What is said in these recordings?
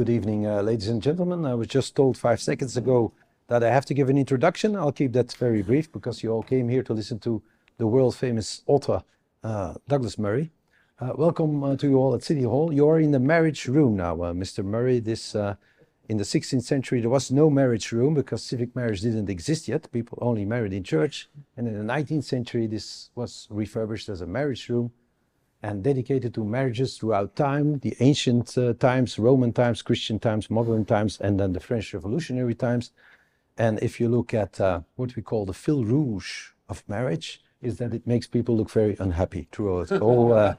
Good evening, uh, ladies and gentlemen. I was just told five seconds ago that I have to give an introduction. I'll keep that very brief because you all came here to listen to the world famous author uh, Douglas Murray. Uh, welcome uh, to you all at City Hall. You are in the marriage room now, uh, Mr. Murray. This uh, in the 16th century there was no marriage room because civic marriage didn't exist yet. People only married in church. And in the 19th century, this was refurbished as a marriage room and dedicated to marriages throughout time, the ancient uh, times, Roman times, Christian times, modern times, and then the French Revolutionary times. And if you look at uh, what we call the fil rouge of marriage, is that it makes people look very unhappy throughout all uh,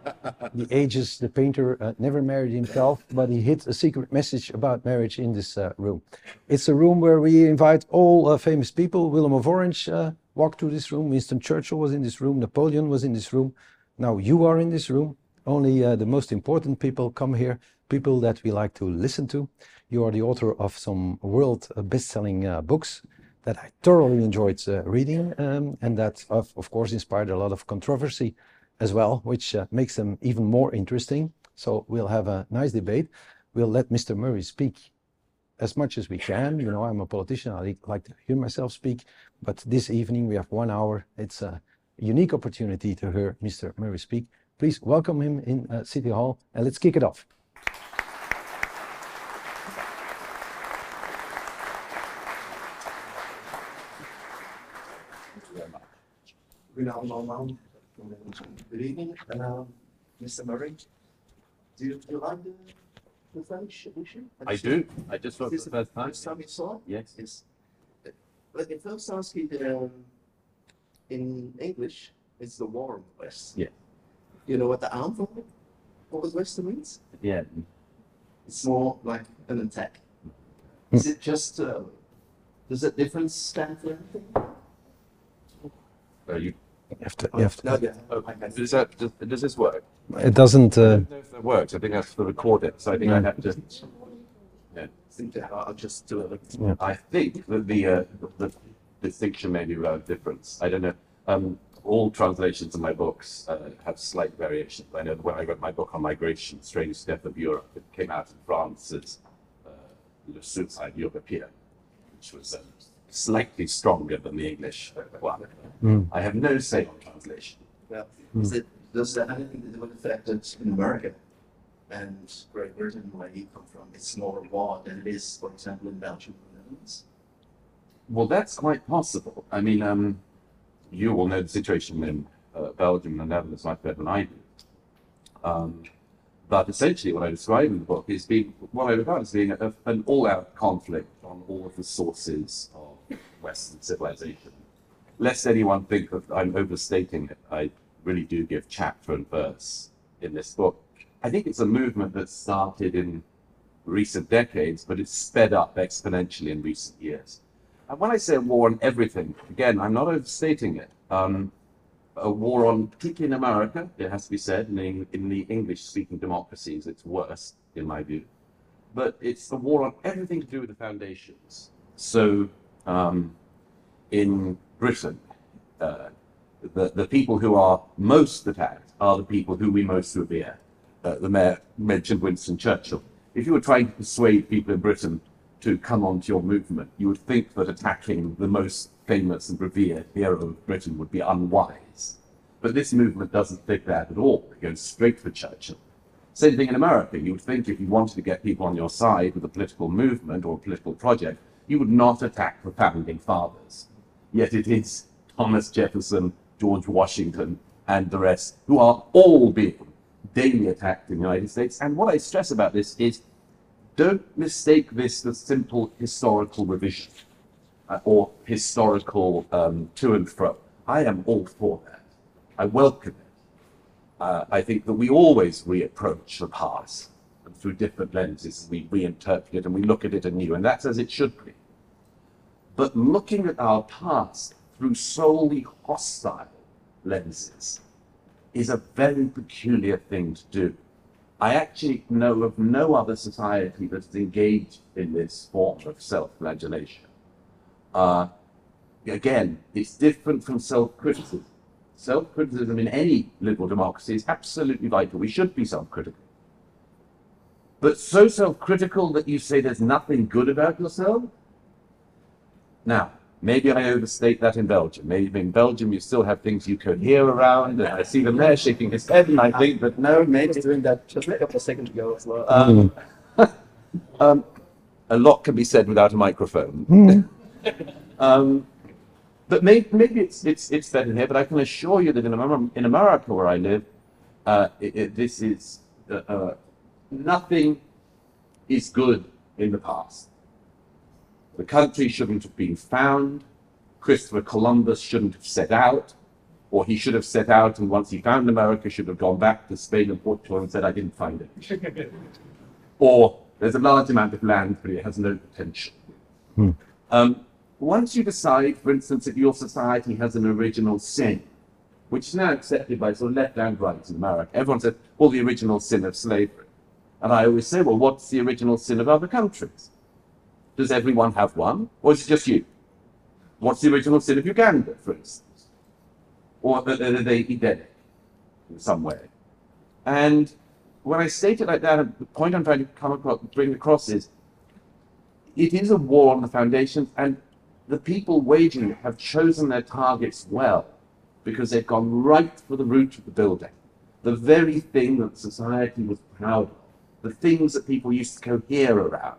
the ages. The painter uh, never married himself, but he hid a secret message about marriage in this uh, room. It's a room where we invite all uh, famous people. Willem of Orange walked through this room. Winston Churchill was in this room. Napoleon was in this room. Now you are in this room. Only uh, the most important people come here, people that we like to listen to. You are the author of some world uh, best-selling uh, books that I thoroughly enjoyed uh, reading um, and that of, of, course inspired a lot of controversy as well, which uh, makes them even more interesting. So we'll have a nice debate. We'll let Mr. Murray speak as much as we can. You know, I'm a politician. I like to hear myself speak. But this evening we have one hour. It's a unique opportunity to hear Mr. Murray speak. Please welcome him in uh, City Hall and let's kick it off. Good evening, um, Mr. Murray. Do you, do you like the, the French edition? I do. I just saw it Is for the first time. First time you saw it? Yes. Yes. But the first ask you, um, in English, it's the war in the West. Yeah. You know what the arm for? What was Western means? Yeah. It's more like an attack. Is it just, uh, does that difference stand for anything? Uh, you, You have to, you have to, No, yeah. oh, does that does, does this work? it doesn't, I uh, don't know if that works. I think I have to record it, So I think I have to. I think I'll just do it. I think that the uh, the distinction may be without difference. I don't know. Um, all translations of my books uh, have slight variations. I know when I wrote my book on migration, Strange Death of Europe, it came out in France as uh, Le Suicide Européen, which was um, slightly stronger than the English one. Mm. I have no say on translation. Yeah. Is it, does that have anything to do with the fact that in America and Great Britain, where you come from, it's more war than it is, for example, in Belgium and the Netherlands? Well, that's quite possible. I mean, um, you will know the situation in uh, Belgium and the Netherlands much better than I do. Um, but essentially, what I describe in the book is being what I regard as being a, an all-out conflict on all of the sources of Western civilization. Lest anyone think that I'm overstating it, I really do give chapter and verse in this book. I think it's a movement that started in recent decades, but it's sped up exponentially in recent years. And when I say a war on everything, again, I'm not overstating it. Um, a war on, particularly in America, it has to be said, in the, in the English-speaking democracies, it's worse, in my view. But it's a war on everything to do with the foundations. So, um, in Britain, uh, the, the people who are most attacked are the people who we most revere. Uh, the mayor mentioned Winston Churchill. If you were trying to persuade people in Britain to come onto your movement, you would think that attacking the most famous and revered hero of Britain would be unwise. But this movement doesn't think that at all. It goes straight for Churchill. Same thing in America. You would think if you wanted to get people on your side with a political movement or a political project, you would not attack the founding fathers. Yet it is Thomas Jefferson, George Washington, and the rest who are all being daily attacked in the United States. And what I stress about this is don't mistake this as simple historical revision uh, or historical um, to and fro. I am all for that. I welcome it. Uh, I think that we always reapproach the past and through different lenses. We reinterpret it and we look at it anew, and that's as it should be. But looking at our past through solely hostile lenses is a very peculiar thing to do. I actually know of no other society that's engaged in this form of self-flagellation. Uh, again, it's different from self-criticism. Self-criticism in any liberal democracy is absolutely vital. We should be self-critical. but so self-critical that you say there's nothing good about yourself. Now, maybe I overstate that in Belgium. Maybe in Belgium you still have things you could hear around, and I see the mayor shaking his head, and I think that no, I was doing that just a couple of seconds ago as well. um, um, a lot can be said without a microphone. um, but maybe, maybe it's, it's, it's better here, but I can assure you that in, Amer- in America, where I live, uh, it, it, this is uh, uh, nothing is good in the past. The country shouldn't have been found. Christopher Columbus shouldn't have set out, or he should have set out and once he found America, should have gone back to Spain and Portugal and said, I didn't find it. or there's a large amount of land, but it has no potential. Um, once you decide, for instance, that your society has an original sin, which is now accepted by sort of left and right in America, everyone says, well, the original sin of slavery. And I always say, well, what's the original sin of other countries? Does everyone have one, or is it just you? What's the original sin of Uganda, for instance? Or are they Edenic in some way? And when I state it like that, the point I'm trying to come across, bring across is it is a war on the foundations, and the people waging it have chosen their targets well because they've gone right for the root of the building. The very thing that society was proud of, the things that people used to cohere around.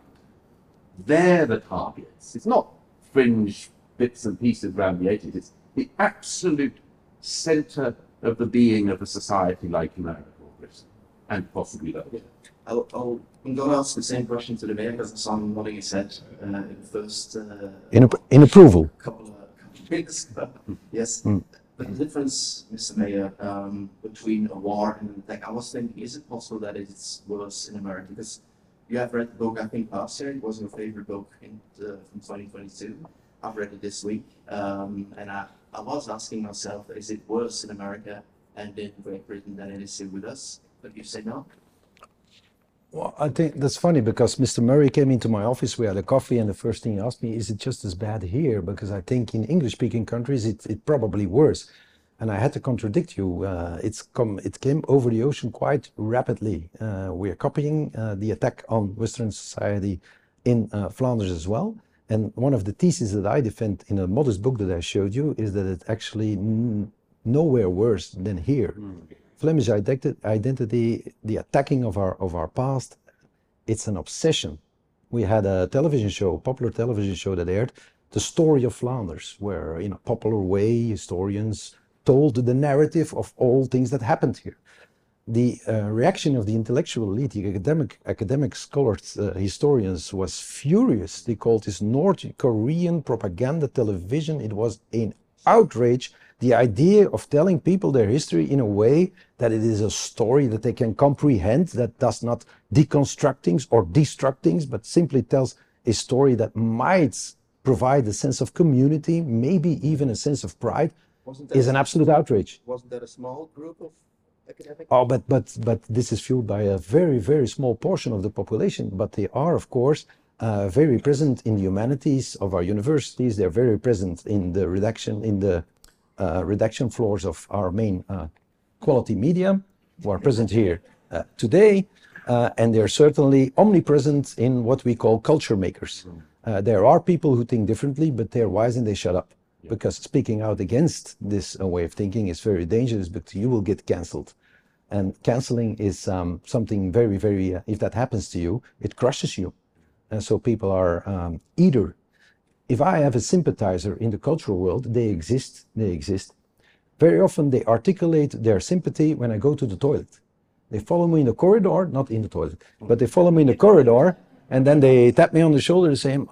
They're the targets. It's not fringe bits and pieces around the edges, it's the absolute center of the being of a society like America or Britain, and possibly Belgium. I'll, I'll, I'm going to ask the same question to the mayor because I saw him nodding his head uh, in the first uh, In, ap- in approval. couple of, couple of weeks. yes. Mm. But the difference, Mr. Mayor, um, between a war and an attack, I was thinking, is it possible that it's worse in America? Because you have read the book, I think last year, it was your favorite book in the, from 2022. I've read it this week, um, and I, I was asking myself, is it worse in America and in Great Britain than it is here with us? But you say no. Well, I think that's funny because Mr. Murray came into my office. We had a coffee, and the first thing he asked me, "Is it just as bad here?" Because I think in English-speaking countries, it it probably worse. And I had to contradict you. Uh, it's come, it came over the ocean quite rapidly. Uh, we are copying uh, the attack on Western society in uh, Flanders as well. And one of the theses that I defend in a modest book that I showed you is that it's actually n- nowhere worse than here. Flemish identi- identity, the attacking of our of our past, it's an obsession. We had a television show, popular television show that aired, the story of Flanders, where in a popular way historians told the narrative of all things that happened here. The uh, reaction of the intellectual elite, the academic academic scholars, uh, historians, was furious. They called this North Korean propaganda television. It was an outrage the idea of telling people their history in a way that it is a story that they can comprehend, that does not deconstruct things or destruct things, but simply tells a story that might provide a sense of community, maybe even a sense of pride, is an absolute outrage. wasn't that a small group of academics? Oh, but but but this is fueled by a very very small portion of the population. But they are, of course, uh, very present in the humanities of our universities. They're very present in the redaction in the uh, redaction floors of our main uh, quality media, who are present here uh, today, uh, and they're certainly omnipresent in what we call culture makers. Uh, there are people who think differently, but they're wise and they shut up. Because speaking out against this uh, way of thinking is very dangerous, because you will get cancelled. And canceling is um, something very, very, uh, if that happens to you, it crushes you. And so people are um, either, if I have a sympathizer in the cultural world, they exist, they exist. Very often they articulate their sympathy when I go to the toilet. They follow me in the corridor, not in the toilet, but they follow me in the corridor and then they tap me on the shoulder and say, I'm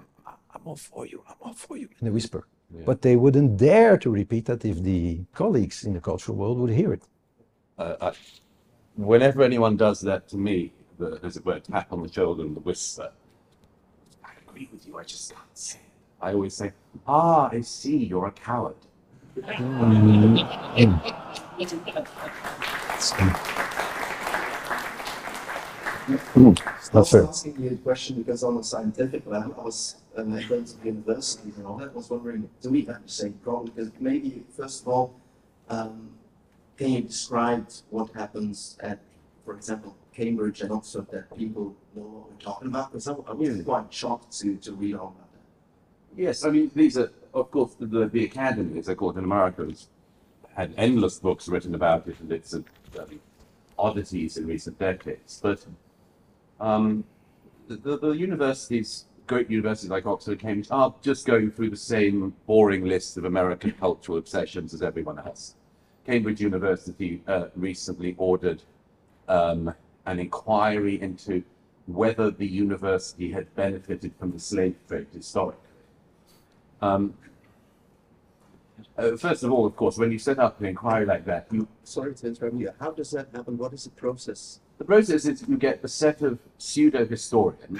all for you, I'm all for you, in a whisper. But they wouldn't dare to repeat that if the colleagues in the cultural world would hear it. uh, I, whenever anyone does that to me, the, as it were, tap on the shoulder and the whisper, I agree with you, I just can't say it. I always say, ah, I see, you're a coward. I was fair. asking you a question because on a scientific level, I was uh, in terms of universities and all that, I was wondering, do we have the same problem? Because maybe, first of all, um, can you describe what happens at, for example, Cambridge and Oxford that people know what we're talking about? Because I, I was Yeah. quite shocked to, to read all about that. Yes, I mean, these are, of course, the, the, the Academy, as they call it in America, has had endless books written about it and its uh, oddities in recent decades. But um, the, the, the universities, great universities like Oxford and Cambridge, are just going through the same boring list of American cultural obsessions as everyone else. Cambridge University uh, recently ordered um, an inquiry into whether the university had benefited from the slave trade historically. Um, uh, first of all, of course, when you set up an inquiry like that, you, Sorry to interrupt you. How does that happen? What is the process? the process is you get a set of pseudo historians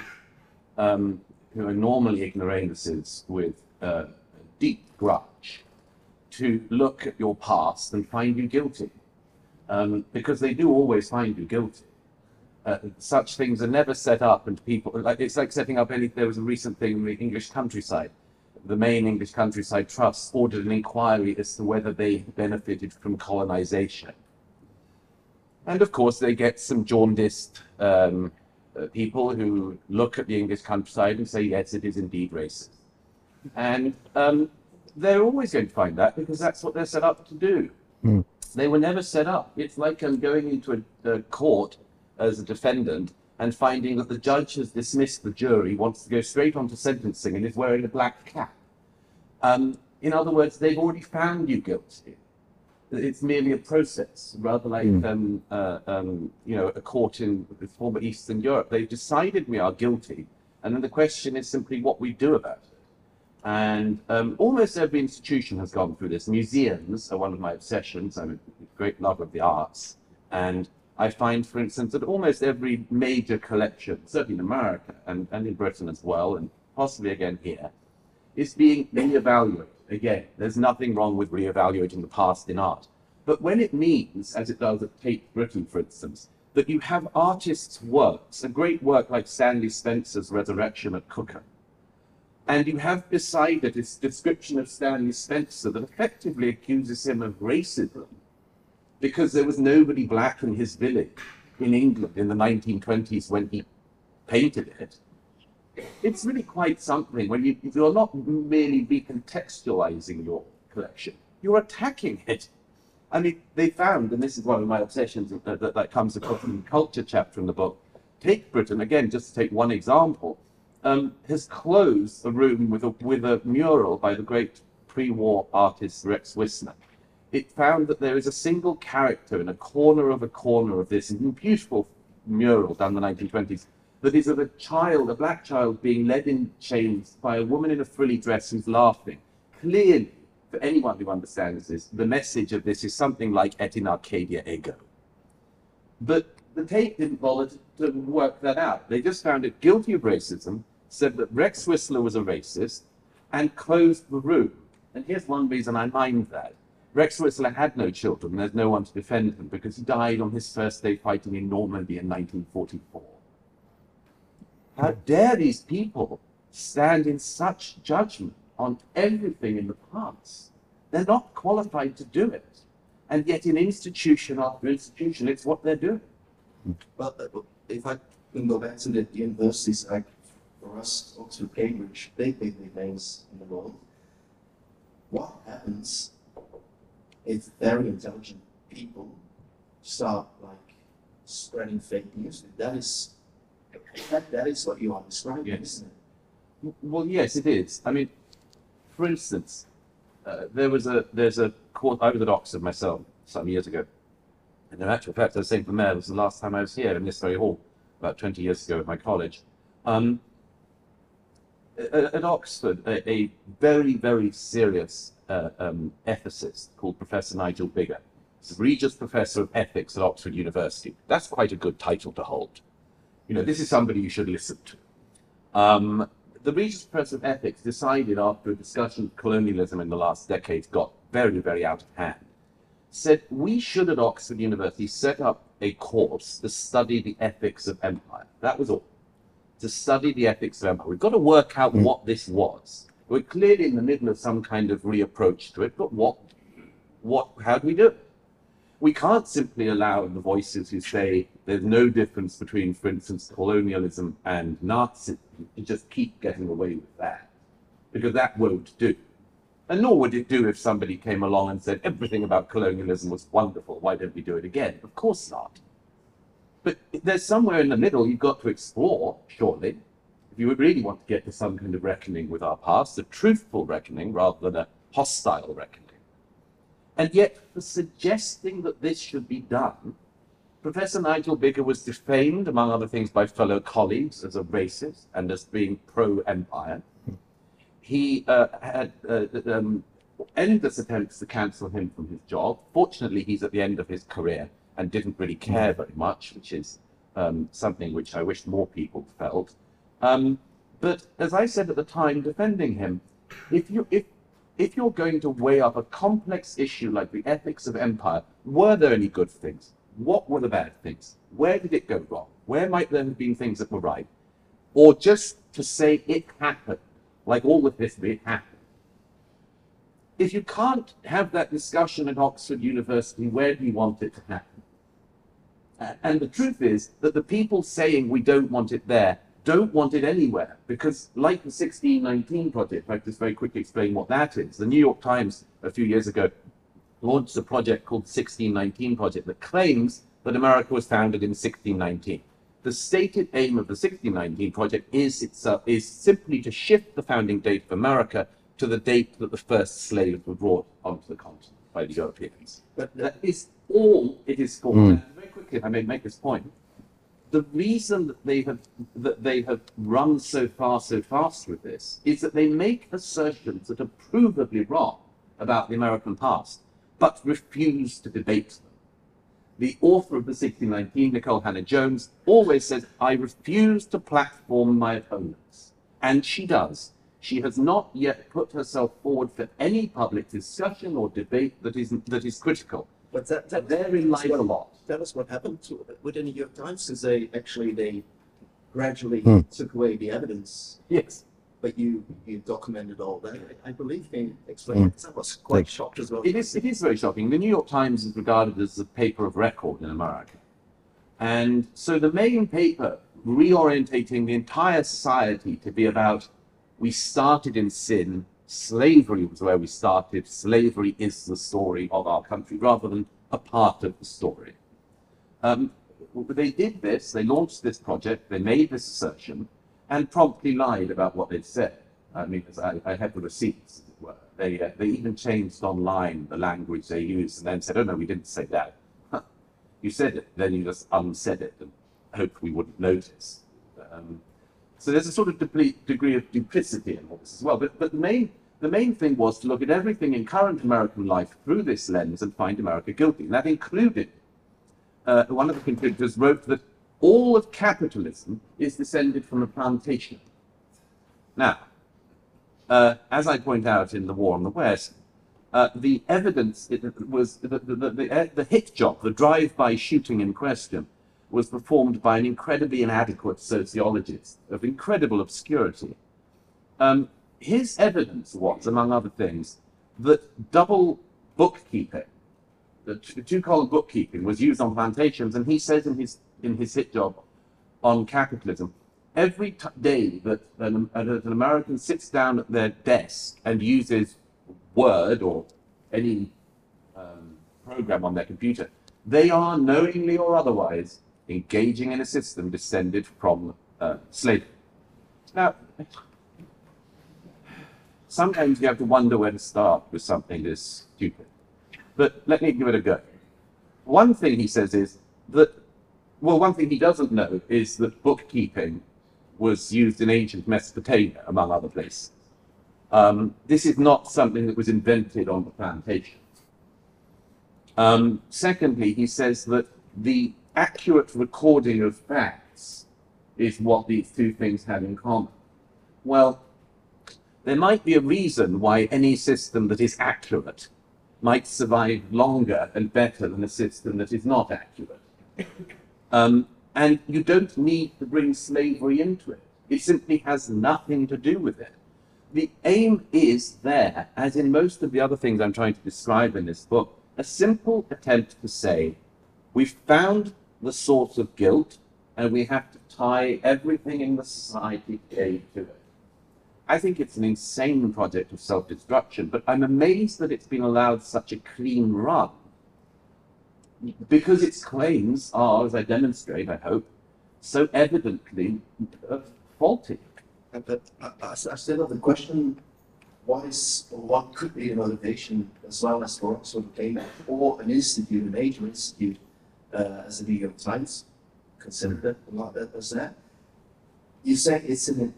um, who are normally ignoramuses with a deep grudge to look at your past and find you guilty. Um, because they do always find you guilty. Uh, such things are never set up, and people like it's like setting up any. There was a recent thing in the English countryside. The main English countryside trust ordered an inquiry as to whether they benefited from colonization. And of course, they get some jaundiced um, uh, people who look at the English countryside and say, yes, it is indeed racist. And um, they're always going to find that because that's what they're set up to do. Mm. They were never set up. It's like um, going into a, a court as a defendant and finding that the judge has dismissed the jury, wants to go straight on to sentencing, and is wearing a black cap. Um, in other words, they've already found you guilty. It's merely a process, rather like Mm. um, uh, um, you know a court in former Eastern Europe. They've decided we are guilty, and then the question is simply what we do about it. And um, almost every institution has gone through this. Museums are one of my obsessions. I'm a great lover of the arts, and I find, for instance, that almost every major collection, certainly in America and, and in Britain as well, and possibly again here, is being reevaluated. Again, there's nothing wrong with reevaluating the past in art. But when it means, as it does at Tate Britain, for instance, that you have artists' works, a great work like Stanley Spencer's Resurrection at Cookham, and you have beside it this description of Stanley Spencer that effectively accuses him of racism because there was nobody black in his village in England in the 1920s when he painted it. It's really quite something when you, you're not merely recontextualizing your collection, you're attacking it. I mean, they found, and this is one of my obsessions that, that, that comes across in the culture chapter in the book, Tate Britain, again, just to take one example, um, has closed a room with a, with a mural by the great pre-war artist Rex Whistler. It found that there is a single character in a corner of a corner of this beautiful mural done in the 1920s that is of a child, a black child, being led in chains by a woman in a frilly dress who's laughing. Clearly, for anyone who understands this, the message of this is something like et in Arcadia ego. But the Tate didn't bother to, to work that out. They just found it guilty of racism, said that Rex Whistler was a racist, and closed the room. And here's one reason I mind that. Rex Whistler had no children, there's no one to defend him because he died on his first day fighting in Normandy in 1944. How dare these people stand in such judgment on everything in the past? They're not qualified to do it. And yet, in institution after institution, it's what they're doing. Well, uh, if I can go back to the universities, like for us, Oxford, Cambridge, big, big, big names in the world. What happens if very intelligent people start like spreading fake news? That is, that, that is what you are describing, Yes. isn't it? Well, yes, it is. I mean, for instance, uh, there was a there's a course. I was at Oxford myself some years ago, and in actual fact, I was saying to the mayor, it was the last time I was here in this very hall about 20 years ago at my college. Um, at, Oxford, a, a very very serious uh, um, ethicist called Professor Nigel Biggar, is Regius Professor of Ethics at Oxford University. That's quite a good title to hold. You know, this is somebody you should listen to. Um, the Regius Professor of Ethics decided after a discussion of colonialism in the last decade got very, very out of hand, said we should at Oxford University set up a course to study the ethics of empire. That was all. To study the ethics of empire. We've got to work out what this was. We're clearly in the middle of some kind of reapproach to it, but what, what, how do we do it? We can't simply allow the voices who say there's no difference between, for instance, colonialism and Nazism. You just keep getting away with that because that won't do. And nor would it do if somebody came along and said everything about colonialism was wonderful. Why don't we do it again? Of course not. But there's somewhere in the middle you've got to explore, surely. If you would really want to get to some kind of reckoning with our past, a truthful reckoning rather than a hostile reckoning. And yet, for suggesting that this should be done, Professor Nigel Biggar was defamed, among other things, by fellow colleagues as a racist and as being pro empire. He uh, had uh, um, endless attempts to cancel him from his job. Fortunately, he's at the end of his career and didn't really care very much, which is um, something which I wish more people felt. Um, but as I said at the time, defending him, if you if if you're going to weigh up a complex issue like the ethics of empire, were there any good things? What were the bad things? Where did it go wrong? Where might there have been things that were right? Or just to say it happened, like all of history, it happened. If you can't have that discussion at Oxford University, where do you want it to happen? And the truth is that the people saying we don't want it there don't want it anywhere because, like the 1619 project, I'll just very quickly explain what that is. The New York Times a few years ago launched a project called 1619 Project that claims that America was founded in 1619. The stated aim of the 1619 Project is itself is simply to shift the founding date of America to the date that the first slaves were brought onto the continent by the Europeans. But that is all it is for. Hmm. And very quickly, if I may make this point, the reason that they have that they have run so far so fast with this is that they make assertions that are provably wrong about the American past, but refuse to debate them. The author of the 1619, Nikole Hannah Jones, always says, I refuse to platform my opponents. And she does. She has not yet put herself forward for any public discussion or debate that is, that is critical. But that, that Therein lies a lot. That was what happened to, with the New York Times, because they actually they gradually Hmm. took away the evidence, Yes. But you you documented all that. I, I believe they explained. I was quite Thanks. shocked as well. It is, it is very shocking. The New York Times is regarded as the paper of record in America. And so the main paper reorientating the entire society to be about we started in sin, slavery was where we started, slavery is the story of our country, rather than a part of the story. Um, they did this, they launched this project, they made this assertion, and promptly lied about what they'd said. I mean, I, I have the receipts, as it were. They, uh, they even changed online the language they used and then said, oh no, we didn't say that. You said it, then you just unsaid it and hoped we wouldn't notice. Um, so there's a sort of degree of duplicity in all this as well. But, but the, main, the main thing was to look at everything in current American life through this lens and find America guilty. And that included, uh, one of the contributors wrote that all of capitalism is descended from a plantation. Now, uh, as I point out in The War on the West, uh, the evidence was the, the, the, the, the hit job, the drive-by shooting in question, was performed by an incredibly inadequate sociologist of incredible obscurity. Um, his evidence was, among other things, that double bookkeeping, the two-column bookkeeping, was used on plantations, and he says in his in his hit job on capitalism, every day that an, an American sits down at their desk and uses Word or any um, program on their computer, they are knowingly or otherwise engaging in a system descended from uh, slavery. Now, sometimes you have to wonder where to start with something this stupid. But let me give it a go. One thing he says is that, well, one thing he doesn't know is that bookkeeping was used in ancient Mesopotamia, among other places. Um, this is not something that was invented on the plantation. Um, secondly, he says that the accurate recording of facts is what these two things have in common. Well, there might be a reason why any system that is accurate might survive longer and better than a system that is not accurate. Um, and you don't need to bring slavery into it. It simply has nothing to do with it. The aim is there, as in most of the other things I'm trying to describe in this book, a simple attempt to say, we've found the source of guilt, and we have to tie everything in the society to it. I think it's an insane project of self destruction, but I'm amazed that it's been allowed such a clean run because its claims are, as I demonstrate, I hope, so evidently uh, faulty. Uh, But I, I, I still have the question, what is, or what could be a motivation as well as for Oxford Cambridge or an institute, a major institute, uh, as the New York Times considered it a lot as that? You say it's an,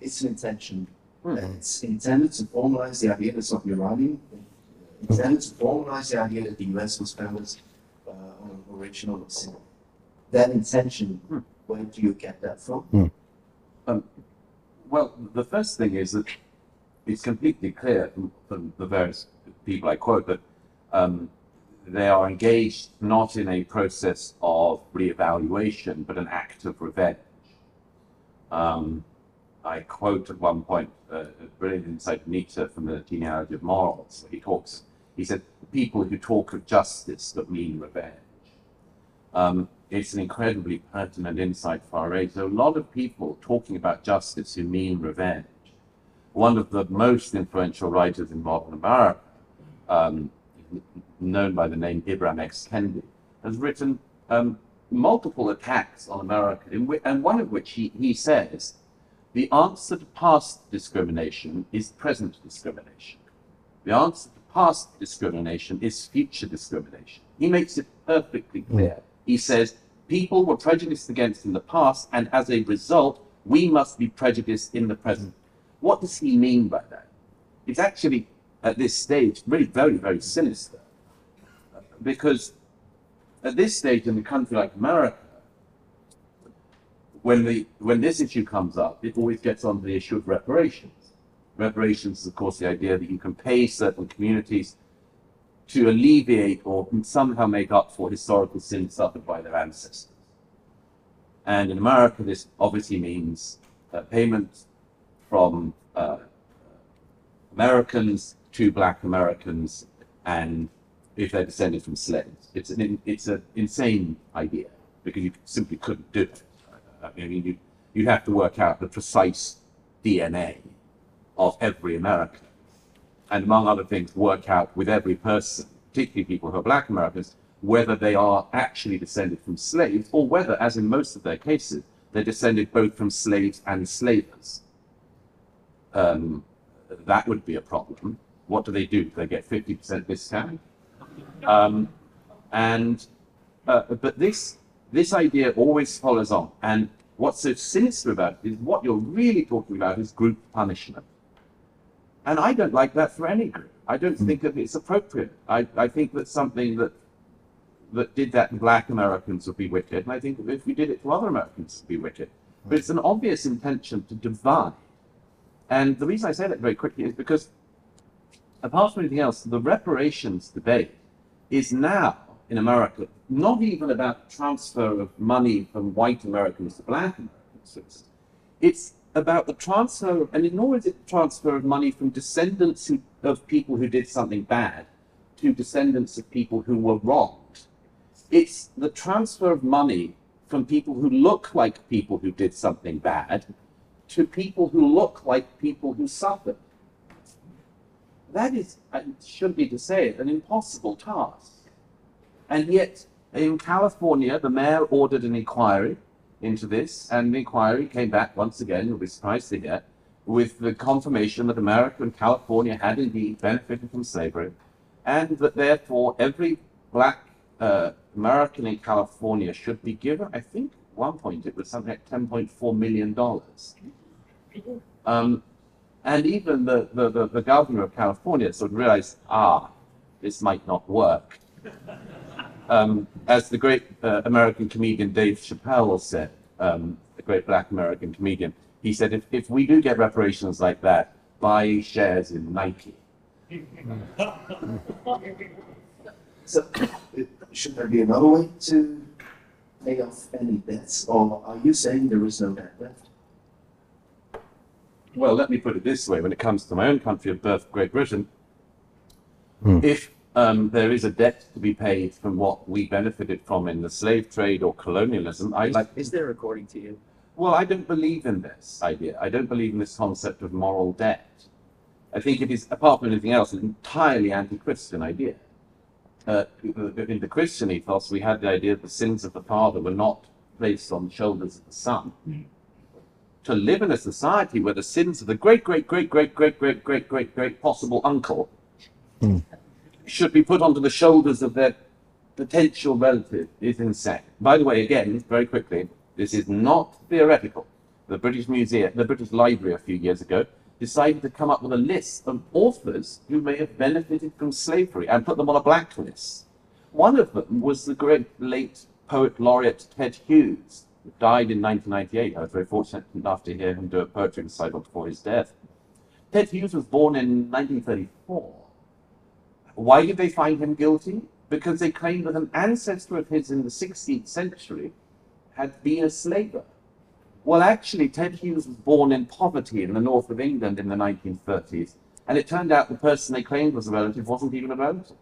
it's an intention, Hmm. and it's intended to formalize the idea, that's writing, intended to formalize the idea that the US was founded uh, original sin. That intention, Hmm. where do you get that from? Well, the first thing is that it's completely clear from, from the various people I quote that um, they are engaged not in a process of reevaluation, but an act of revenge. Um, I quote at one point uh, a brilliant insight from Nietzsche from the genealogy of morals. He talks, he said, people who talk of justice that mean revenge. Um, it's an incredibly pertinent insight for our age. There are a lot of people talking about justice who mean revenge. One of the most influential writers in modern America, um, known by the name Ibram X. Kendi, has written um, multiple attacks on America, in whi- and one of which he, he says the answer to past discrimination is present discrimination. The answer to past discrimination is future discrimination. He makes it perfectly clear. He says people were prejudiced against in the past, and as a result, we must be prejudiced in the present. What does he mean by that? It's actually, at this stage, really very, very sinister. Because at this stage in a country like America, when the when this issue comes up, it always gets on the issue of reparations. Reparations is, of course, the idea that you can pay certain communities to alleviate or somehow make up for historical sins suffered by their ancestors. And in America, this obviously means uh, payment from uh, Americans to Black Americans, and if they're descended from slaves, it's an it's an insane idea because you simply couldn't do it. I mean, you you'd have to work out the precise DNA of every American, and among other things, work out with every person, particularly people who are Black Americans, whether they are actually descended from slaves or whether, as in most of their cases, they're descended both from slaves and slavers. Um, that would be a problem. What do they do? Do they get 50% discount? Um, and uh, but this this idea always follows on. And what's so sinister about it is what you're really talking about is group punishment. And I don't like that for any group. I don't hmm. think that it's appropriate. I, I think that something that that did that to black Americans would be wicked, and I think if we did it to other Americans, it would be wicked. But it's an obvious intention to divide. And the reason I say that very quickly is because, apart from anything else, the reparations debate is now in America not even about transfer of money from white Americans to black Americans. It's about the transfer, and nor is it the transfer of money from descendants who, of people who did something bad to descendants of people who were wronged. It's the transfer of money from people who look like people who did something bad to people who look like people who suffered. That is, I should be to say it, an impossible task. And yet, in California, the mayor ordered an inquiry into this, and the inquiry came back once again, you'll be surprised to hear, with the confirmation that America and California had indeed benefited from slavery, and that therefore every black uh, American in California should be given, I think, one point it was something like $10.4 million. Um, and even the, the, the, the governor of California sort of realized, ah, this might not work. Um, as the great uh, American comedian Dave Chappelle said, um, the great black American comedian, he said, if, if we do get reparations like that, buy shares in Nike. So, should there be another way to pay off any debts, or are you saying there is no debt left? Well, let me put it this way when it comes to my own country of birth, Great Britain, Hmm. if um, there is a debt to be paid from what we benefited from in the slave trade or colonialism. I like. Is there according to you? Well, I don't believe in this idea. I don't believe in this concept of moral debt. I think it is, apart from anything else, an entirely anti-Christian idea. Uh, in the Christian ethos, we had the idea that the sins of the father were not placed on the shoulders of the son. To live in a society where the sins of the great, great, great, great, great, great, great, great, great possible uncle should be put onto the shoulders of their potential relative is insane. By the way, again, very quickly, this is not theoretical. The British Museum, the British Library a few years ago decided to come up with a list of authors who may have benefited from slavery and put them on a blacklist. One of them was the great late poet laureate Ted Hughes, who died in 1998. I was very fortunate enough to hear him do a poetry recital before his death. Ted Hughes was born in 1934. Why did they find him guilty? Because they claimed that an ancestor of his in the 16th century had been a slaver. Well, actually, Ted Hughes was born in poverty in the north of England in the 1930s, and it turned out the person they claimed was a relative wasn't even a relative.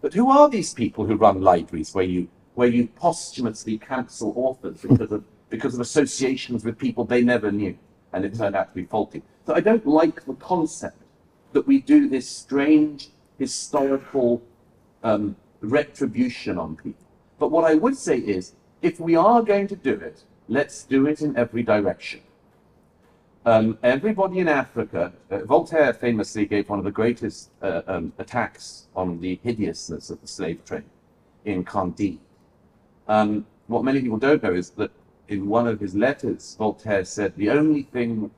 But who are these people who run libraries where you where you posthumously cancel authors because of because of associations with people they never knew, and it turned out to be faulty? So I don't like the concept that we do this strange historical um, retribution on people. But what I would say is, if we are going to do it, let's do it in every direction. Um, everybody in Africa, uh, Voltaire famously gave one of the greatest uh, um, attacks on the hideousness of the slave trade in Candide. Um, what many people don't know is that in one of his letters, Voltaire said the only thing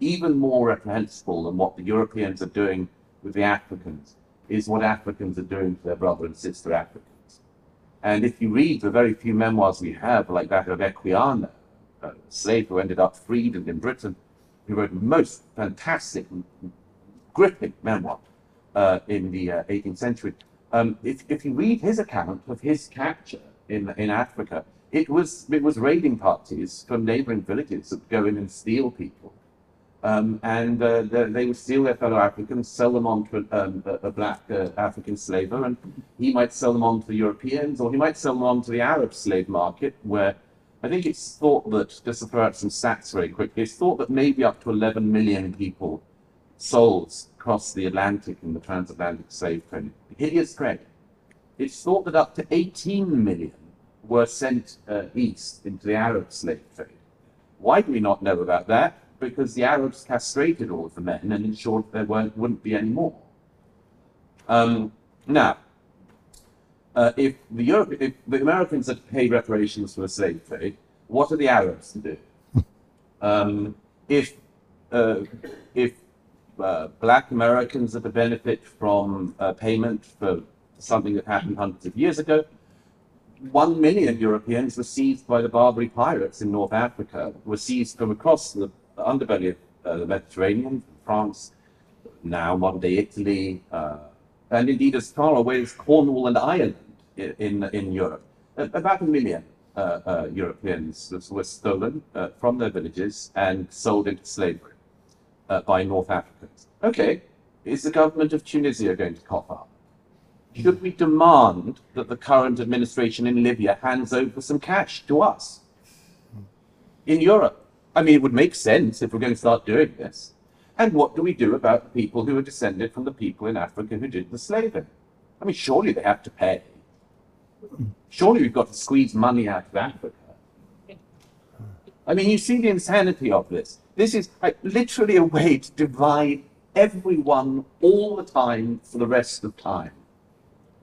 even more reprehensible than what the Europeans are doing with the Africans is what Africans are doing to their brother and sister Africans. And if you read the very few memoirs we have, like that of Equiano, a slave who ended up freed and in Britain, who wrote most fantastic, gripping memoir uh, in the uh, 18th century. Um, if, if you read his account of his capture in, in Africa, it was, it was raiding parties from neighboring villages that go in and steal people. Um, and uh, they, they would steal their fellow Africans, sell them on to um, a, a black uh, African slaver, and he might sell them on to the Europeans, or he might sell them on to the Arab slave market, where I think it's thought that, just to throw out some stats very quickly, it's thought that maybe up to 11 million people sold across the Atlantic in the transatlantic slave trade. Hideous trade. It's thought that up to 18 million were sent uh, east into the Arab slave trade. Why do we not know about that? Because the Arabs castrated all of the men and ensured there weren't, wouldn't be any more. Um, now, uh, if the Europe, if the Americans had pay reparations for the slave trade, what are the Arabs to do? Um, if uh, if uh, black Americans are to benefit from uh, payment for something that happened hundreds of years ago, one million Europeans were seized by the Barbary pirates in North Africa, were seized from across the underbelly of uh, the Mediterranean, France, now modern day Italy, uh, and indeed as far away as Cornwall and Ireland in, in Europe. About a million uh, uh, Europeans were stolen uh, from their villages and sold into slavery uh, by North Africans. Okay, is the government of Tunisia going to cough up? Should we demand that the current administration in Libya hands over some cash to us? In Europe? I mean, it would make sense if we're going to start doing this. And what do we do about the people who are descended from the people in Africa who did the slaving? I mean, surely they have to pay. Surely we've got to squeeze money out of Africa. I mean, you see the insanity of this. This is like, literally a way to divide everyone all the time for the rest of time.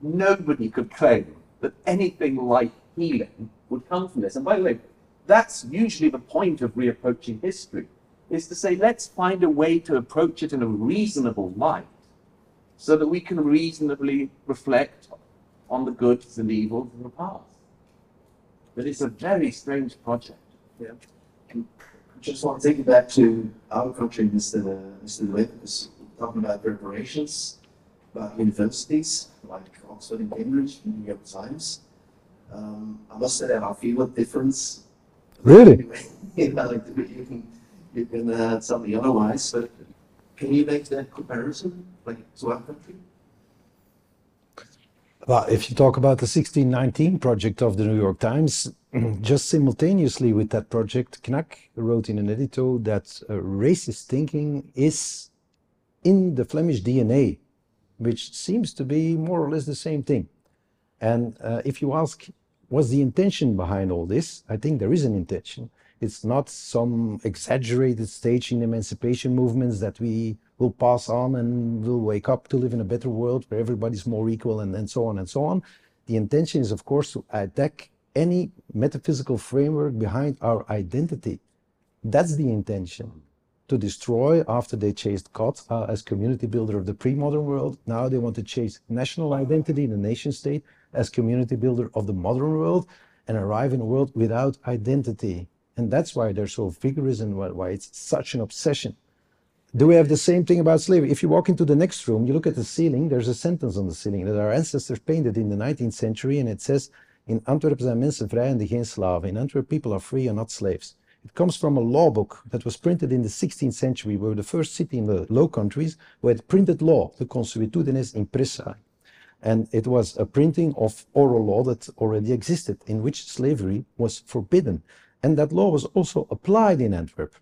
Nobody could claim that anything like healing would come from this. And by the way, that's usually the point of reapproaching history, is to say, let's find a way to approach it in a reasonable light so that we can reasonably reflect on the goods and evils of the past. But it's a very strange project. Yeah. Just want to take it back to our country, Mr. Mr. Lew, because we're talking about preparations, about universities like Oxford and Cambridge, New York Times. Um, I must say that I feel a difference. Really? Yeah, like, you can, you can uh, tell me otherwise, but can you make that comparison, like to our country? Well, if you talk about the 1619 project of the New York Times, just simultaneously with that project, Knack wrote in an edito that uh, racist thinking is in the Flemish DNA, which seems to be more or less the same thing. And uh, if you ask, what's the intention behind all this? I think there is an intention. It's not some exaggerated stage in emancipation movements that we will pass on and will wake up to live in a better world where everybody's more equal and, and so on and so on. The intention is, of course, to attack any metaphysical framework behind our identity. That's the intention. To destroy after they chased God uh, as community builder of the pre-modern world. Now they want to chase national identity, the nation state, as community builder of the modern world and arrive in a world without identity. And that's why they're so vigorous and why- it's such an obsession. Do we have the same thing about slavery? If you walk into the next room, you look at the ceiling, there's a sentence on the ceiling that our ancestors painted in the 19th century, and it says, In Antwerp zijn mensen vrij en geen slaven. In Antwerp, people are free and not slaves. It comes from a law book that was printed in the 16th century. We were the first city in the Low Countries who had printed law, the Consuetudines Impressa. And it was a printing of oral law that already existed, in which slavery was forbidden. And that law was also applied in Antwerp.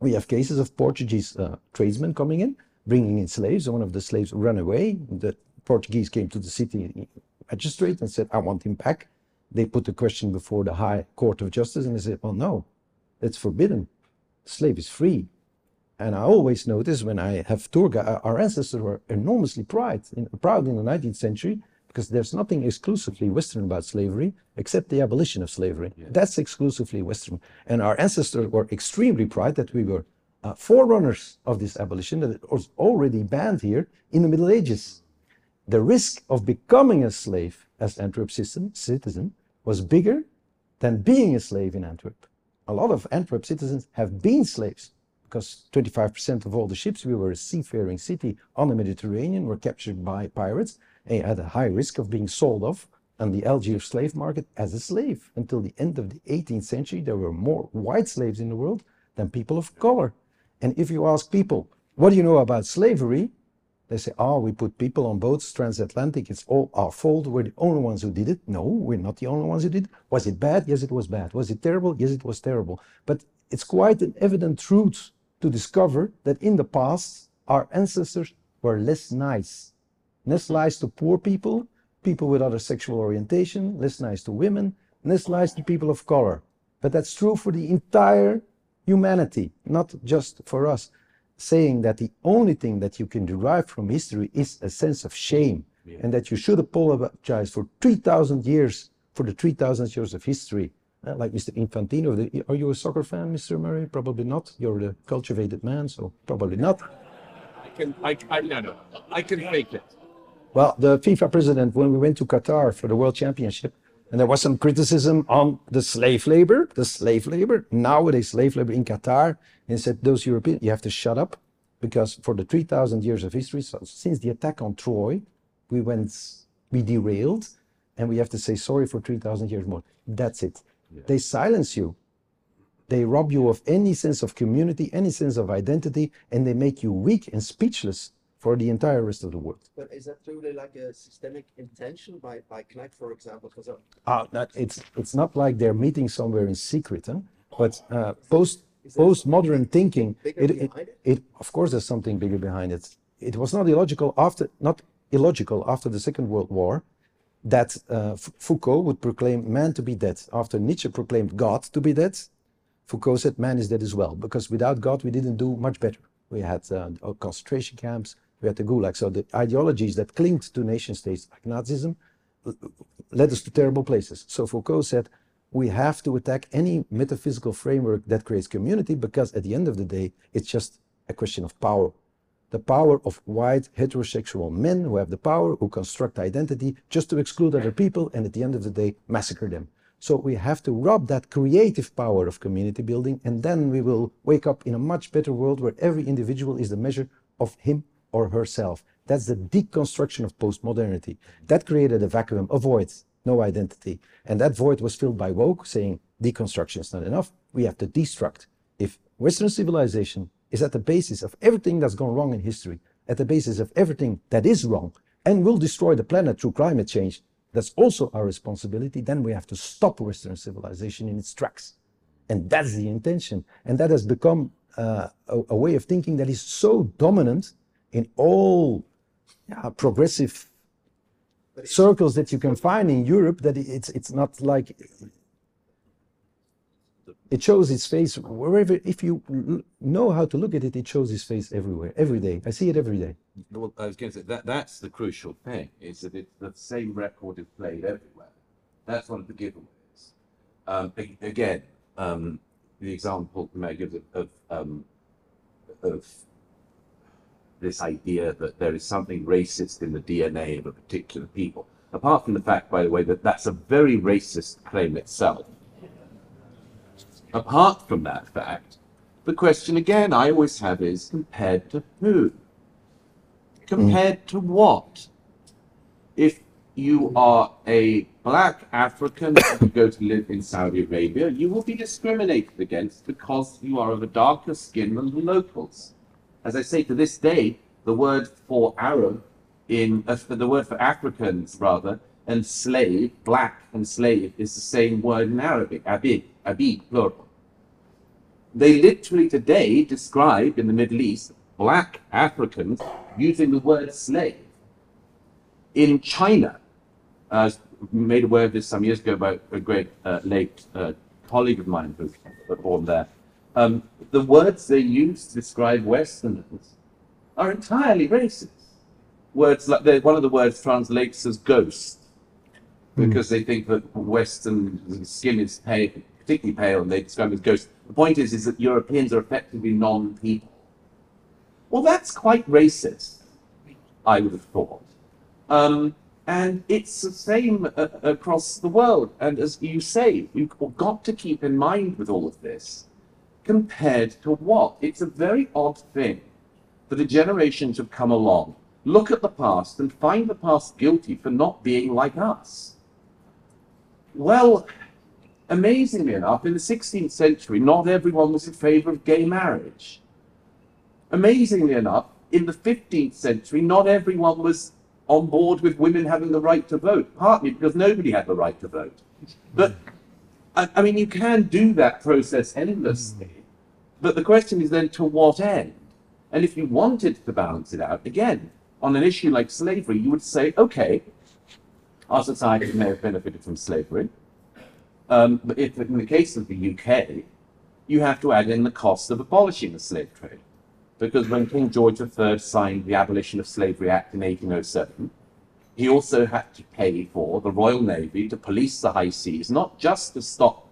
We have cases of Portuguese uh, tradesmen coming in, bringing in slaves. One of the slaves ran away. The Portuguese came to the city magistrate and said, I want him back. They put the question before the High Court of Justice and they said, Well, no, it's forbidden. The slave is free. And I always notice when I have tour guide, our ancestors were enormously proud in, proud in the 19th century because there's nothing exclusively Western about slavery except the abolition of slavery. That's exclusively Western. And our ancestors were extremely proud that we were uh, forerunners of this abolition, that it was already banned here in the Middle Ages. The risk of becoming a slave as Antwerp citizen, citizen was bigger than being a slave in Antwerp. A lot of Antwerp citizens have been slaves because 25% of all the ships, we were a seafaring city on the Mediterranean, were captured by pirates and had a high risk of being sold off on the Algiers slave market as a slave. Until the end of the 18th century, there were more white slaves in the world than people of color. And if you ask people, what do you know about slavery? They say, oh, we put people on boats transatlantic. It's all our fault. We're the only ones who did it. No, we're not the only ones who did it. Was it bad? Yes, it was bad. Was it terrible? Yes, it was terrible. But it's quite an evident truth to discover that in the past, our ancestors were less nice. Less nice to poor people, people with other sexual orientation, less nice to women, less nice to people of color. But that's true for the entire humanity, not just for us saying that the only thing that you can derive from history is a sense of shame and that you should apologize for 3,000 years, for the 3,000 years of history. Uh, like Mr. Infantino, the, are you a soccer fan, Mr. Murray? Probably not. You're a cultivated man, so probably not. I can, I, I, no, no, I can fake it. Well, the FIFA president, when we went to Qatar for the World Championship, and there was some criticism on the slave labor, the slave labor, nowadays slave labor in Qatar, and said, those Europeans, you have to shut up, because for the 3,000 years of history, so since the attack on Troy, we went, we derailed, and we have to say sorry for 3,000 years more. That's it. They silence you. They rob you of any sense of community, any sense of identity, and they make you weak and speechless for the entire rest of the world. But is that truly like a systemic intention by, by Knack, for example? Because Uh, that it's it's not like they're meeting somewhere in secret, huh? but uh, post postmodern thinking, it, it, it? it of course there's something bigger behind it. It was not illogical after not illogical after the Second World War that uh, Foucault would proclaim man to be dead. After Nietzsche proclaimed God to be dead, Foucault said man is dead as well because without God we didn't do much better. We had uh, concentration camps, we had the Gulag. So the ideologies that clinged to nation states like Nazism led us to terrible places. So Foucault said, we have to attack any metaphysical framework that creates community because at the end of the day, it's just a question of power. The power of white heterosexual men who have the power, who construct identity just to exclude other people and at the end of the day, massacre them. So we have to rob that creative power of community building and then we will wake up in a much better world where every individual is the measure of him or herself. That's the deconstruction of postmodernity. That created a vacuum, a void, no identity. And that void was filled by woke saying deconstruction is not enough. We have to destruct. If Western civilization is at the basis of everything that's gone wrong in history, at the basis of everything that is wrong, and will destroy the planet through climate change, that's also our responsibility. Then we have to stop Western civilization in its tracks. And that's the intention. And that has become uh, a, a way of thinking that is so dominant in all yeah, progressive circles that you can find in Europe that it's it's not like it shows its face wherever if you know how to look at it it shows its face everywhere every day i see it every day Well, I was going to say that that's the crucial thing is that it's the same record is played everywhere. That's one of the giveaways. Um, again, um, the example you may give of of, um, of this idea that there is something racist in the DNA of a particular people. Apart from the fact, by the way, that that's a very racist claim itself. Apart from that fact, the question again I always have is compared to who? Compared to what? If you are a black African and you go to live in Saudi Arabia, you will be discriminated against because you are of a darker skin than the locals. As I say, to this day, the word for Arab in uh, the word for Africans rather and slave, black and slave is the same word in Arabic, abid, plural. They literally today describe in the Middle East black Africans using the word slave. In China, I was made aware of this some years ago by a great uh, late uh, colleague of mine who was born there. Um, the words they use to describe Westerners are entirely racist. Words like they- one of the words translates as ghost because they think that Western skin is pale, particularly pale, and they describe it as ghosts. The point is, is that Europeans are effectively non-people. Well, that's quite racist, I would have thought. Um, and it's the same uh, across the world. And as you say, you've got to keep in mind with all of this, compared to what? It's a very odd thing that the generations have come along, look at the past and find the past guilty for not being like us. Well, amazingly enough, in the 16th century, not everyone was in favor of gay marriage. Amazingly enough, in the 15th century, not everyone was on board with women having the right to vote, partly because nobody had the right to vote. But, I, I mean, you can do that process endlessly. But the question is then to what end? And if you wanted to balance it out, again, on an issue like slavery, you would say, okay, our society may have benefited from slavery. Um, but if, in the case of the UK, you have to add in the cost of abolishing the slave trade. Because when King George III signed the Abolition of Slavery Act in 1807, he also had to pay for the Royal Navy to police the high seas, not just to stop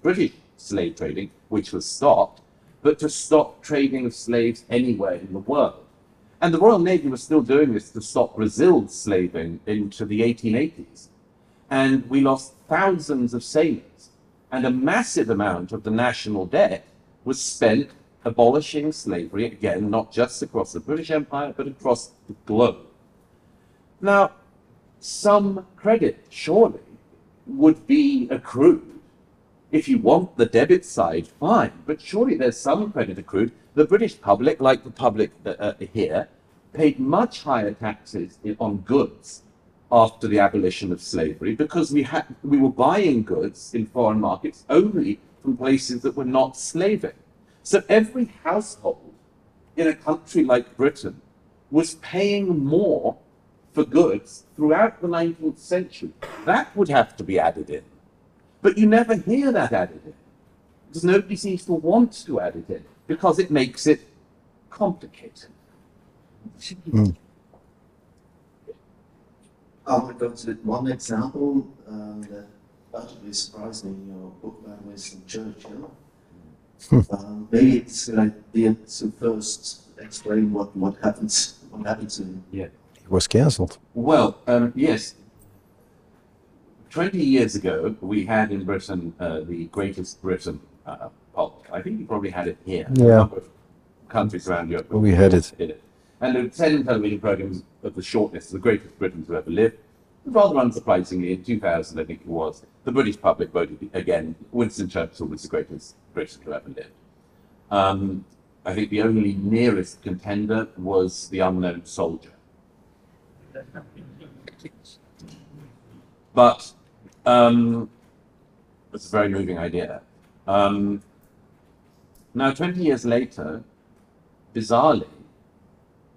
British slave trading, which was stopped, but to stop trading of slaves anywhere in the world. And the Royal Navy was still doing this to stop Brazil's slaving into the 1880s. And we lost thousands of sailors. And a massive amount of the national debt was spent abolishing slavery, again, not just across the British Empire, but across the globe. Now, some credit, surely, would be accrued. If you want the debit side, fine, but surely there's some credit accrued. The British public, like the public uh, uh, here, paid much higher taxes on goods after the abolition of slavery because we had we were buying goods in foreign markets only from places that were not slaving. So every household in a country like Britain was paying more for goods throughout the 19th century. That would have to be added in. But you never hear that added in. Because nobody seems to want to add it in because it makes it complicated. Hmm. I want to go to one example uh, that utterly surprised me in your book by Winston Churchill. um, maybe it's an idea to first explain what, what happened what happened to him. Yeah. He was cancelled. Well, um, yes. 20 years ago, we had in Britain uh, the Greatest Britain uh, poll. I think you probably had it here. A Yeah. number of countries around Europe. We had it. it. And were 10 television programs of the shortlist, the greatest Britons who ever lived. Rather unsurprisingly, in 2000, I think it was, the British public voted again. Winston Churchill was the greatest Briton who ever lived. Um, I think the only nearest contender was The Unknown Soldier. But um, it's a very moving idea. Um, now, 20 years later, bizarrely,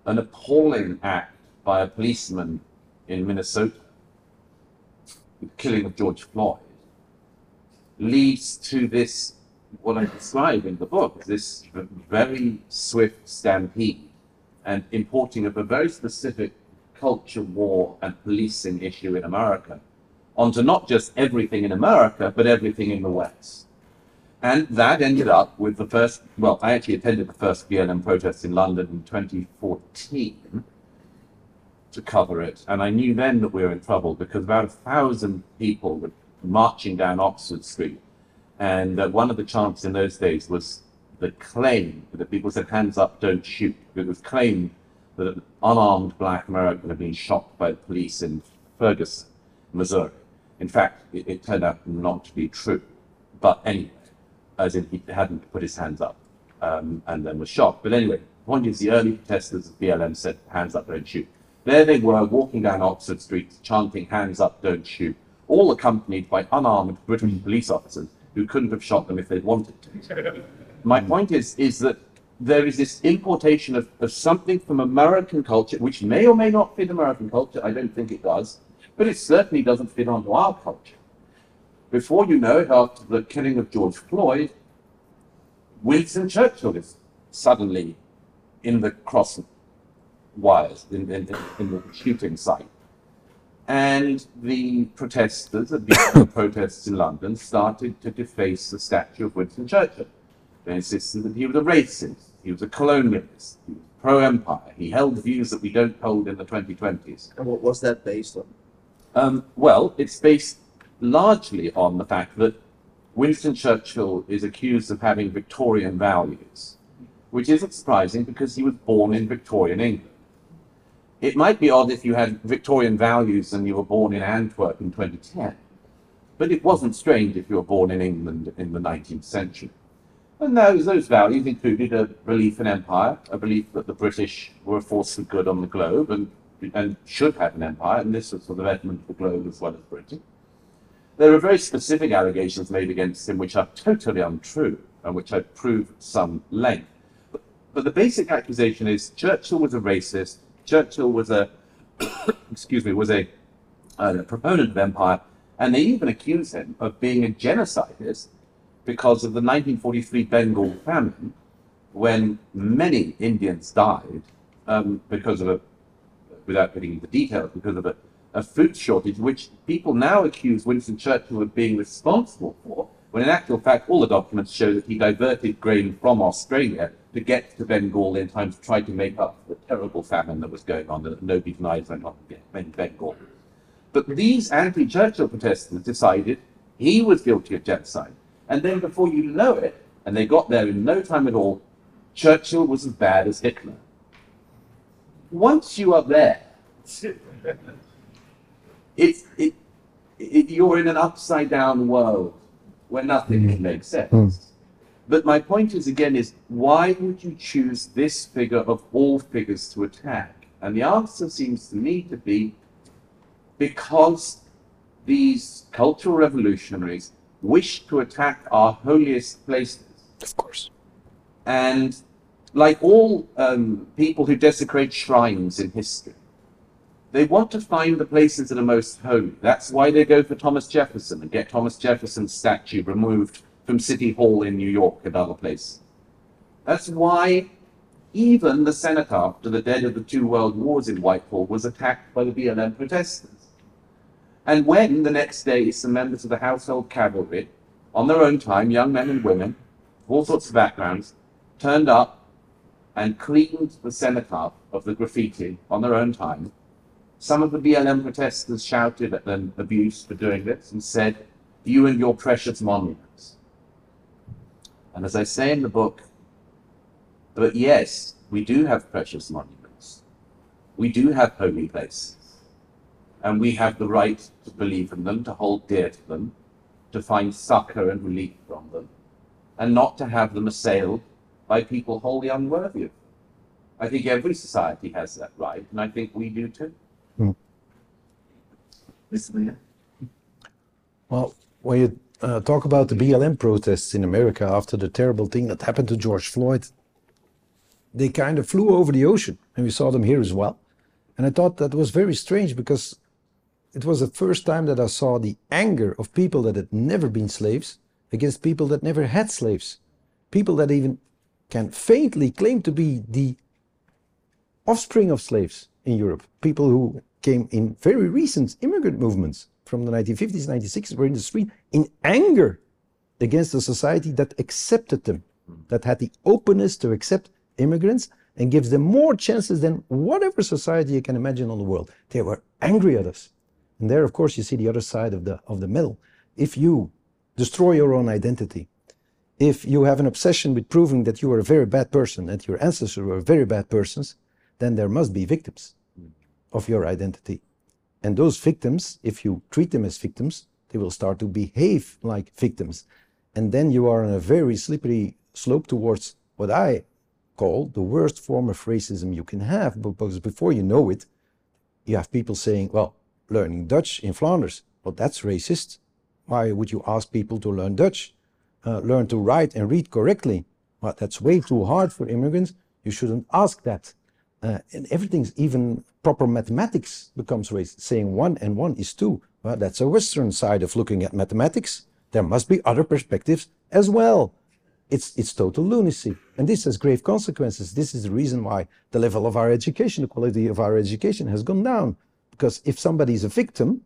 an appalling act by a policeman in Minnesota, the killing of George Floyd, leads to this, what I describe in the book, this very swift stampede and importing of a very specific culture war and policing issue in America onto not just everything in America, but everything in the West. And that ended up with the first, well, I actually attended the first BLM protests in London in 2014 to cover it. And I knew then that we were in trouble because about a thousand people were marching down Oxford Street. And uh, one of the chants in those days was the claim that people said, hands up, don't shoot. It was claimed that an unarmed black American had been shot by the police in Ferguson, Missouri. In fact, it, it turned out not to be true. But anyway, as in he hadn't put his hands up um, and then was shot. But anyway, the point is the early protesters of BLM said, hands up, don't shoot. There they were walking down Oxford Street chanting, hands up, don't shoot, all accompanied by unarmed British police officers who couldn't have shot them if they'd wanted to. My point is, is that there is this importation of, of something from American culture, which may or may not fit American culture. I don't think it does, but it certainly doesn't fit onto our culture. Before you know it, after the killing of George Floyd, Winston Churchill is suddenly in the cross wires, in, in, in the shooting sight. And the protesters, the BLM protests in London, started to deface the statue of Winston Churchill. They insisted that he was a racist, he was a colonialist, he was pro-empire. He held views that we don't hold in the 2020s. And what was that based on? Um, well, it's based largely on the fact that Winston Churchill is accused of having Victorian values, which isn't surprising because he was born in Victorian England. It might be odd if you had Victorian values and you were born in Antwerp in 2010, but it wasn't strange if you were born in England in the 19th century. And those, those values included a belief in empire, a belief that the British were a force for good on the globe and, and should have an empire, and this was for the betterment of the globe as well as Britain. There are very specific allegations made against him which are totally untrue and which I prove at some length. But, but the basic accusation is Churchill was a racist, Churchill was a, excuse me, was a, a proponent of empire, and they even accuse him of being a genocidist because of the 1943 Bengal famine, when many Indians died um, because of a, without getting into details, because of a, a food shortage, which people now accuse Winston Churchill of being responsible for, when in actual fact all the documents show that he diverted grain from Australia to get to Bengal in time to try to make up for the terrible famine that was going on that nobody denies went on in Bengal. But these anti-Churchill protesters decided he was guilty of genocide. And then before you know it, and they got there in no time at all, Churchill was as bad as Hitler. Once you are there, it's, it, it, you're in an upside down world where nothing makes sense. But my point is again is why would you choose this figure of all figures to attack? And the answer seems to me to be because these cultural revolutionaries wish to attack our holiest places. Of course. And like all um, people who desecrate shrines in history, they want to find the places that are most holy. That's why they go for Thomas Jefferson and get Thomas Jefferson's statue removed from City Hall in New York and other places. That's why even the Cenotaph the dead of the two world wars in Whitehall was attacked by the BLM protesters. And when the next day some members of the household cavalry, on their own time, young men and women, all sorts of backgrounds, turned up and cleaned the cenotaph of the graffiti on their own time, some of the BLM protesters shouted at them abuse for doing this and said, You and your precious monuments. And as I say in the book, but yes, we do have precious monuments. We do have holy places. And we have the right to believe in them, to hold dear to them, to find succor and relief from them, and not to have them assailed by people wholly unworthy of them. I think every society has that right, and I think we do too. Mayor? Well, when you uh, talk about the BLM protests in America after the terrible thing that happened to George Floyd, they kind of flew over the ocean, and we saw them here as well. And I thought that was very strange because it was the first time that I saw the anger of people that had never been slaves against people that never had slaves. People that even can faintly claim to be the offspring of slaves in Europe. People who came in very recent immigrant movements from the 1950s, 1960s were in the street in anger against a society that accepted them, hmm. that had the openness to accept immigrants and gives them more chances than whatever society you can imagine on the world. They were angry at us. And there, of course, you see the other side of the, of the medal. If you destroy your own identity, if you have an obsession with proving that you are a very bad person, that your ancestors were very bad persons, then there must be victims of your identity. And those victims, if you treat them as victims, they will start to behave like victims. And then you are on a very slippery slope towards what I call the worst form of racism you can have. Because before you know it, you have people saying, well, learning Dutch in Flanders, well, that's racist. Why would you ask people to learn Dutch? Uh, learn to write and read correctly. Well, that's way too hard for immigrants. You shouldn't ask that. Uh, and everything's even proper mathematics becomes racist. Saying one and one is two. Well, that's a Western side of looking at mathematics. There must be other perspectives as well. It's, it's total lunacy. And this has grave consequences. This is the reason why the level of our education, the quality of our education has gone down. Because if somebody is a victim,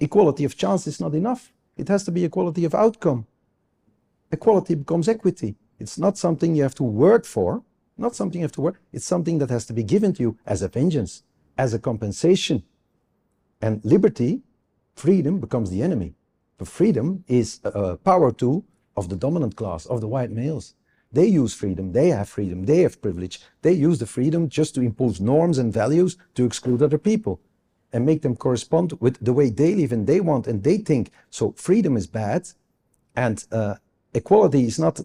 equality of chance is not enough. It has to be equality of outcome. Equality becomes equity. It's not something you have to work for, not something you have to work. It's something that has to be given to you as a vengeance, as a compensation. And liberty, freedom, becomes the enemy. But freedom is a power tool of the dominant class, of the white males. They use freedom, they have freedom, they have privilege. They use the freedom just to impose norms and values to exclude other people and make them correspond with the way they live and they want and they think. So freedom is bad and uh, equality is not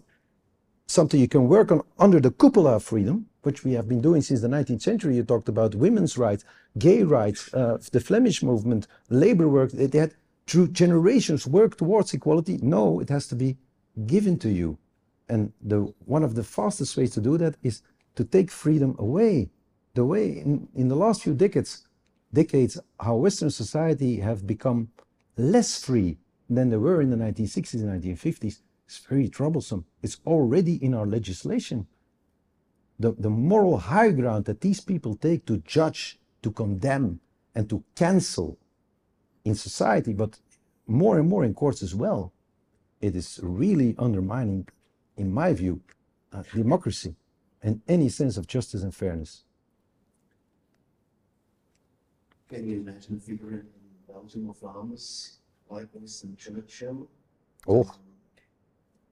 something you can work on under the cupola of freedom, which we have been doing since the 19th century. You talked about women's rights, gay rights, uh, the Flemish movement, labor work. They had through generations worked towards equality. No, it has to be given to you. And the, one of the fastest ways to do that is to take freedom away. The way in, in the last few decades, decades, how Western society have become less free than they were in the 1960s and 1950s is very troublesome. It's already in our legislation. The, the moral high ground that these people take to judge, to condemn, and to cancel in society, but more and more in courts as well, it is really undermining, in my view, uh, democracy and any sense of justice and fairness. Can you imagine a figure in Belgium or Flanders like Winston Churchill? Oh,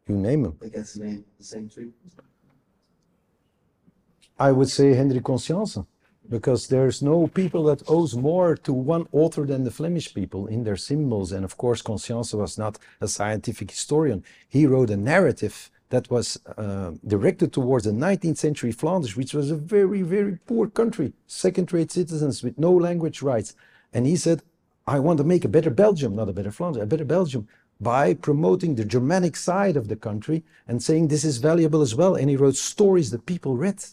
you name them. That gets the name the same treatment. I would say Hendrik Conscience, because there's no people that owes more to one author than the Flemish people in their symbols. And of course, Conscience was not a scientific historian. He wrote a narrative that was uh, directed towards the 19th century Flanders, which was a very, very poor country, second-rate citizens with no language rights. And he said, I want to make a better Belgium, not a better Flanders, a better Belgium, by promoting the Germanic side of the country and saying this is valuable as well. And he wrote stories that people read,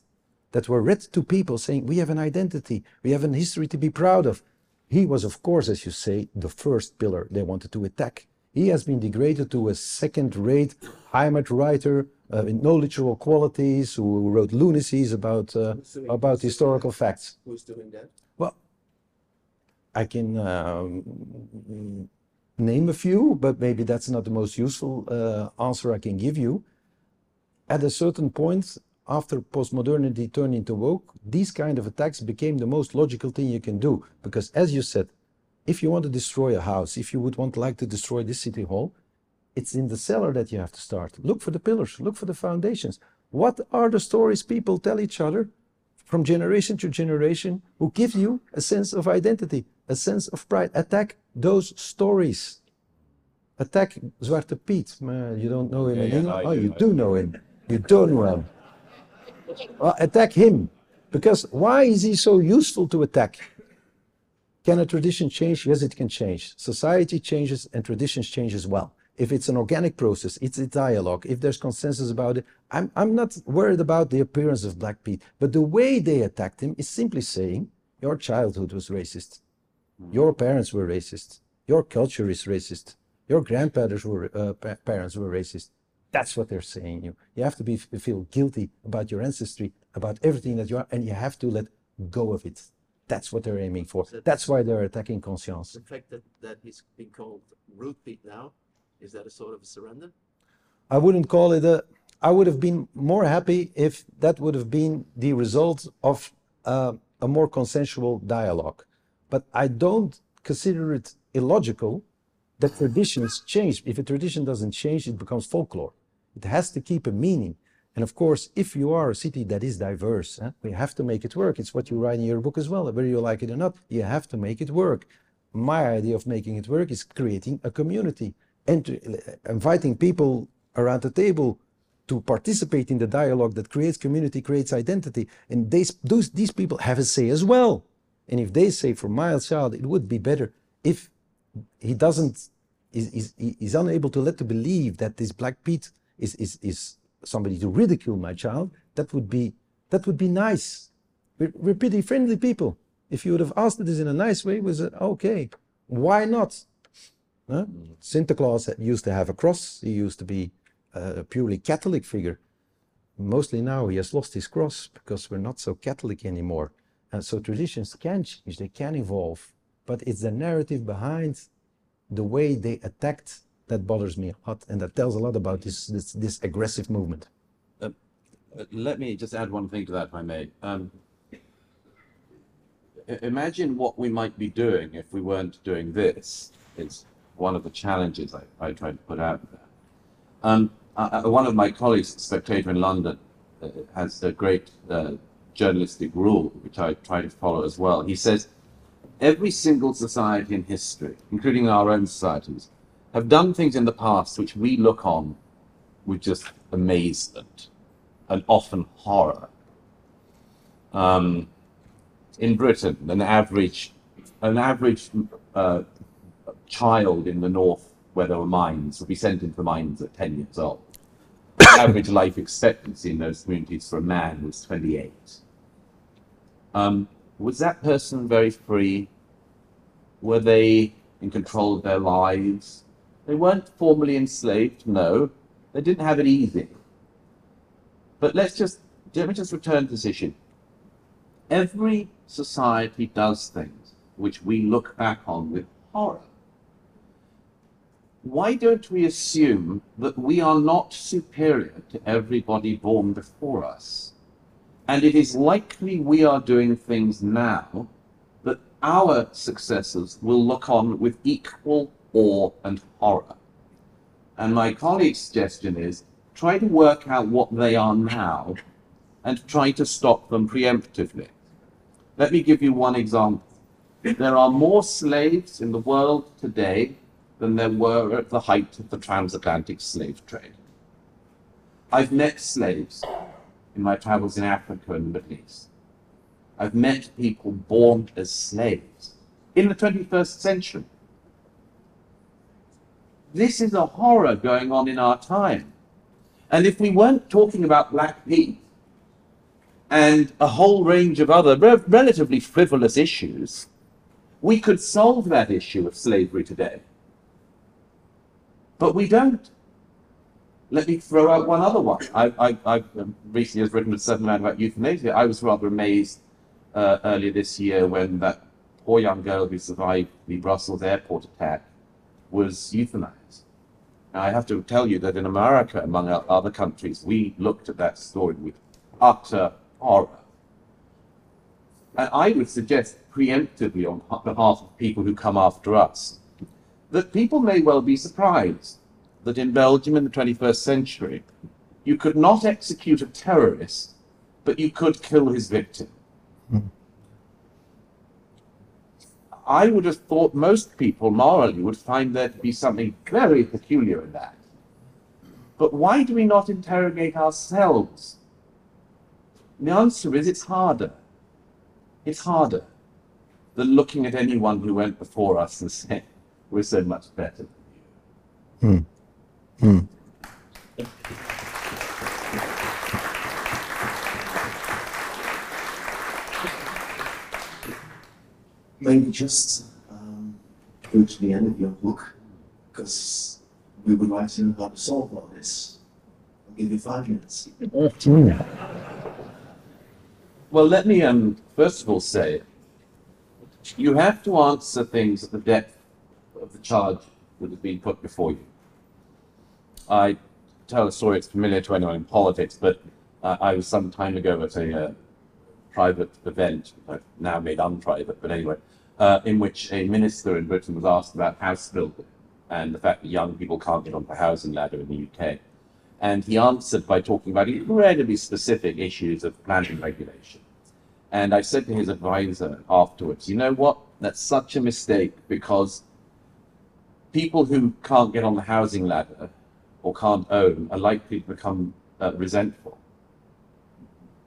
that were read to people saying, we have an identity, we have a history to be proud of. He was, of course, as you say, the first pillar they wanted to attack. He has been degraded to a second-rate Heimat writer uh, with no literal qualities, who wrote lunacies about, uh, about historical facts. Who's doing that? Well, I can um, name a few, but maybe that's not the most useful uh, answer I can give you. At a certain point, after postmodernity turned into woke, these kind of attacks became the most logical thing you can do. Because as you said, if you want to destroy a house, if you would want like to destroy this city hall, it's in the cellar that you have to start. Look for the pillars, look for the foundations. What are the stories people tell each other from generation to generation who give you a sense of identity, a sense of pride? Attack those stories. Attack Zwarte Piet. Man, you don't know him Yeah, in yeah, England? I oh, do, you I do do. know him. You don't know him. Well, attack him. Because why is he so useful to attack? Can a tradition change? Yes, it can change. Society changes and traditions change as well. If it's an organic process, it's a dialogue. If there's consensus about it, I'm, I'm not worried about the appearance of Black Pete. But the way they attacked him is simply saying, your childhood was racist. Your parents were racist. Your culture is racist. Your grandparents were uh, pa- parents were racist. That's what they're saying. You you have to be feel guilty about your ancestry, about everything that you are, and you have to let go of it. That's what they're aiming for. So That's why they're attacking Conscience. The fact that, that he's been called Roetpiet now, is that a sort of a surrender? I wouldn't call it a. I would have been more happy if that would have been the result of uh, a more consensual dialogue. But I don't consider it illogical that traditions change. If a tradition doesn't change, it becomes folklore. It has to keep a meaning. And of course, if you are a city that is diverse, eh, we have to make it work. It's what you write in your book as well. Whether you like it or not, you have to make it work. My idea of making it work is creating a community and inviting people around the table to participate in the dialogue that creates community, creates identity. And they, those, these people have a say as well. And if they say for my child, it would be better if he doesn't, is, is unable to let to believe that this Black Pete is, is, is somebody to ridicule my child, that would be, that would be nice. We're, we're pretty friendly people. If you would have asked this in a nice way, was a okay. Why not? Huh? Santa Claus used to have a cross. He used to be a purely Catholic figure. Mostly now he has lost his cross because we're not so Catholic anymore. And so traditions can change, they can evolve. But it's the narrative behind the way they attacked that bothers me a lot. And that tells a lot about this, this, this aggressive movement. Uh, let me just add one thing to that, if I may. Um, imagine what we might be doing if we weren't doing this. Is one of the challenges I, I tried to put out there. Um, uh, uh, one of my colleagues, Spectator in London, uh, has a great uh, journalistic rule, which I try to follow as well. He says, every single society in history, including our own societies, have done things in the past which we look on with just amazement and often horror. Um, in Britain, an average, an average uh, child in the north where there were mines would be sent into the mines at 10 years old. The average life expectancy in those communities for a man was 28. Um, was that person very free? Were they in control of their lives? They weren't formally enslaved, no. They didn't have it easy. But let's just let me just return to this issue. Every society does things which we look back on with horror. Why don't we assume that we are not superior to everybody born before us? And it is likely we are doing things now that our successors will look on with equal awe and horror. And my colleague's suggestion is try to work out what they are now and try to stop them preemptively. Let me give you one example. There are more slaves in the world today than there were at the height of the transatlantic slave trade. I've met slaves in my travels in Africa and the Middle East. I've met people born as slaves in the 21st century. This is a horror going on in our time. And if we weren't talking about Black people and a whole range of other re- relatively frivolous issues, we could solve that issue of slavery today. But we don't. Let me throw out one other one. I, I, I recently has written a certain amount about euthanasia. I was rather amazed uh, earlier this year when that poor young girl who survived the Brussels airport attack was euthanized. Now, I have to tell you that in America, among other countries, we looked at that story with utter horror. And I would suggest preemptively on behalf of people who come after us that people may well be surprised that in Belgium in the 21st century, you could not execute a terrorist, but you could kill his victim. Hmm. I would have thought most people morally would find there to be something very peculiar in that. But why do we not interrogate ourselves? And the answer is it's harder. It's harder. than looking at anyone who went before us and saying, we're so much better than you. Hmm. Maybe just um, go to the end of your book, because we would like to know how to solve all this. I'll give you five minutes. Well, let me um, first of all say you have to answer things at the depth of the charge that has been put before you. I tell a story, that's familiar to anyone in politics, but uh, I was some time ago at a uh, private event, uh, now made unprivate, but anyway, uh, in which a minister in Britain was asked about house building and the fact that young people can't get on the housing ladder in the UK. And he answered by talking about incredibly specific issues of planning regulation. And I said to his advisor afterwards, you know what? That's such a mistake because people who can't get on the housing ladder or can't own are likely to become uh, resentful.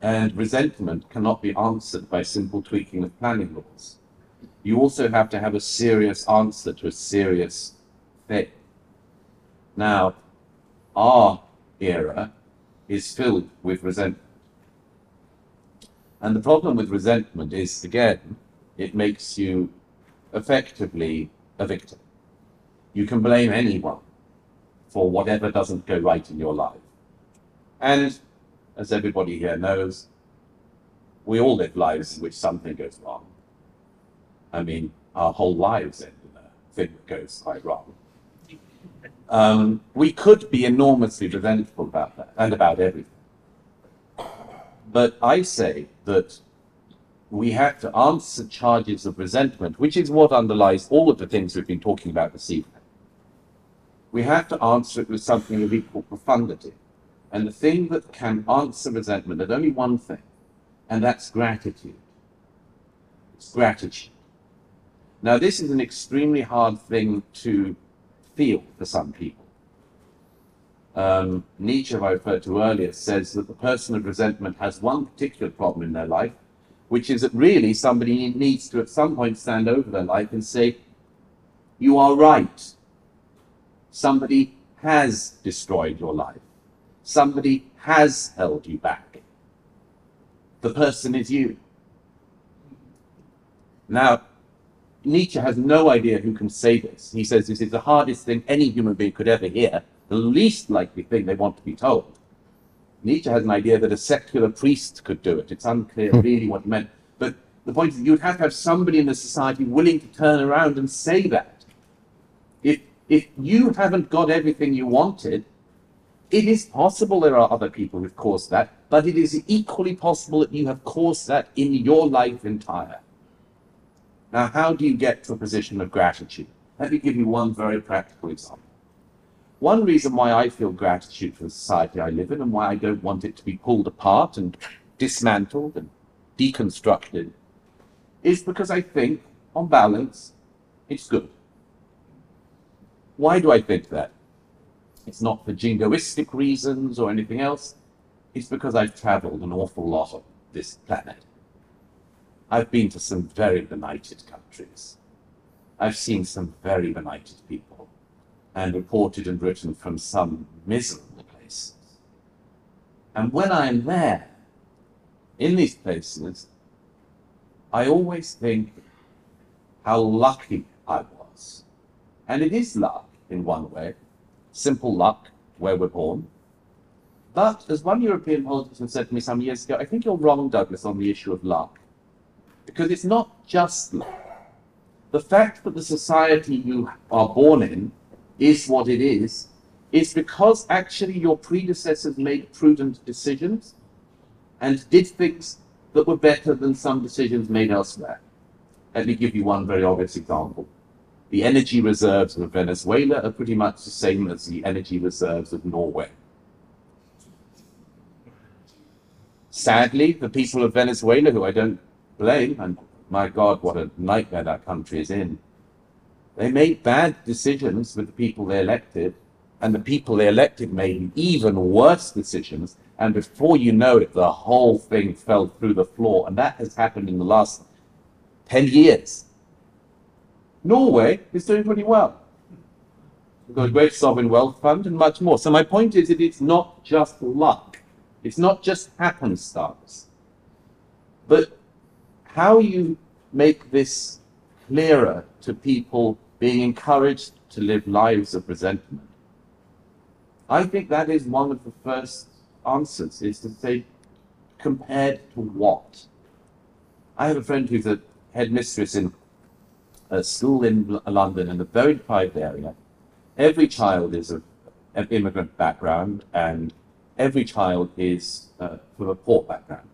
And resentment cannot be answered by simple tweaking of planning laws. You also have to have a serious answer to a serious thing. Now, our era is filled with resentment. And the problem with resentment is, again, it makes you effectively a victim. You can blame anyone for whatever doesn't go right in your life. And as everybody here knows, we all live lives in which something goes wrong. I mean, our whole lives end in a thing that goes quite wrong. Um, we could be enormously resentful about that and about everything. But I say that we have to answer charges of resentment, which is what underlies all of the things we've been talking about this evening. We have to answer it with something of equal profundity. And the thing that can answer resentment is only one thing, and that's gratitude. It's gratitude. Now, this is an extremely hard thing to feel for some people. Um, Nietzsche, I referred to earlier, says that the person of resentment has one particular problem in their life, which is that really somebody needs to at some point stand over their life and say, You are right. Somebody has destroyed your life. Somebody has held you back. The person is you. Now, Nietzsche has no idea who can say this. He says this is the hardest thing any human being could ever hear, the least likely thing they want to be told. Nietzsche has an idea that a secular priest could do it. It's unclear hmm. really what he meant. But the point is, you'd have to have somebody in the society willing to turn around and say that. If, you haven't got everything you wanted, it is possible there are other people who've caused that, but it is equally possible that you have caused that in your life entire. Now, how do you get to a position of gratitude? Let me give you one very practical example. One reason why I feel gratitude for the society I live in and why I don't want it to be pulled apart and dismantled and deconstructed is because I think, on balance, it's good. Why do I think that? It's not for jingoistic reasons or anything else. It's because I've traveled an awful lot on this planet. I've been to some very benighted countries. I've seen some very benighted people and reported and written from some miserable places. And when I'm there, in these places, I always think how lucky I was. And it is luck in one way, simple luck where we're born. But as one European politician said to me some years ago, I think you're wrong, Douglas, on the issue of luck. Because it's not just luck. The fact that the society you are born in is what it is, is because actually your predecessors made prudent decisions and did things that were better than some decisions made elsewhere. Let me give you one very obvious example. The energy reserves of Venezuela are pretty much the same as the energy reserves of Norway. Sadly, the people of Venezuela, who I don't blame, and my God, what a nightmare that country is in, they made bad decisions with the people they elected, and the people they elected made even worse decisions. And before you know it, the whole thing fell through the floor. And that has happened in the last 10 years. Norway is doing pretty well. We've got a great sovereign wealth fund and much more. So my point is that it's not just luck. It's not just happenstance. But how you make this clearer to people being encouraged to live lives of resentment. I think that is one of the first answers is to say, compared to what? I have a friend who's a headmistress in a school in London in a very deprived area. Every child is of an immigrant background, and every child is uh, from a poor background.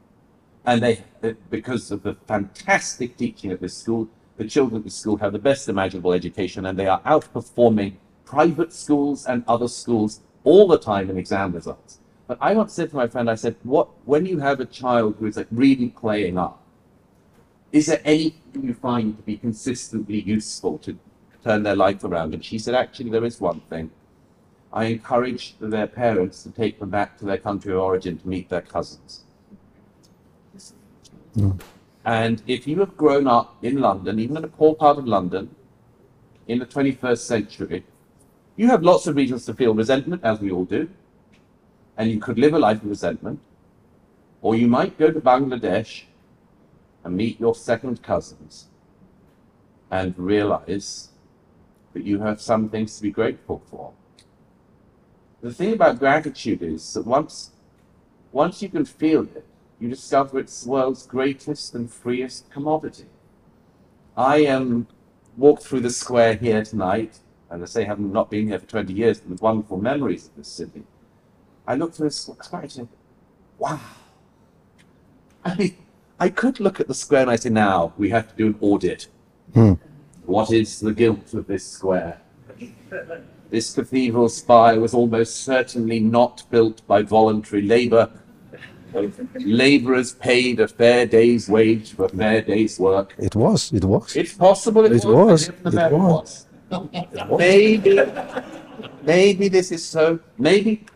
And they, because of the fantastic teaching at this school, the children at the school have the best imaginable education, and they are outperforming private schools and other schools all the time in exam results. But I once said to my friend, I said, "What when you have a child who is like really playing up, is there anything you find to be consistently useful to turn their life around? And she said, actually, there is one thing. I encourage their parents to take them back to their country of origin to meet their cousins. Hmm. And if you have grown up in London, even in a poor part of London, in the 21st century, you have lots of reasons to feel resentment, as we all do. And you could live a life of resentment. Or you might go to Bangladesh and meet your second cousins and realize that you have some things to be grateful for. The thing about gratitude is that once, once you can feel it, you discover it's the world's greatest and freest commodity. I um, walked through the square here tonight, and I say, having not been here for 20 years, with wonderful memories of this city. I looked through the square and said, wow. I mean, I could look at the square and I say, now we have to do an audit. Hmm. What is the guilt of this square? This cathedral spire was almost certainly not built by voluntary labour. Labourers paid a fair day's wage for a fair day's work. It was, it was. It's possible it, It was. was, it never was. Maybe, maybe this is so. Maybe,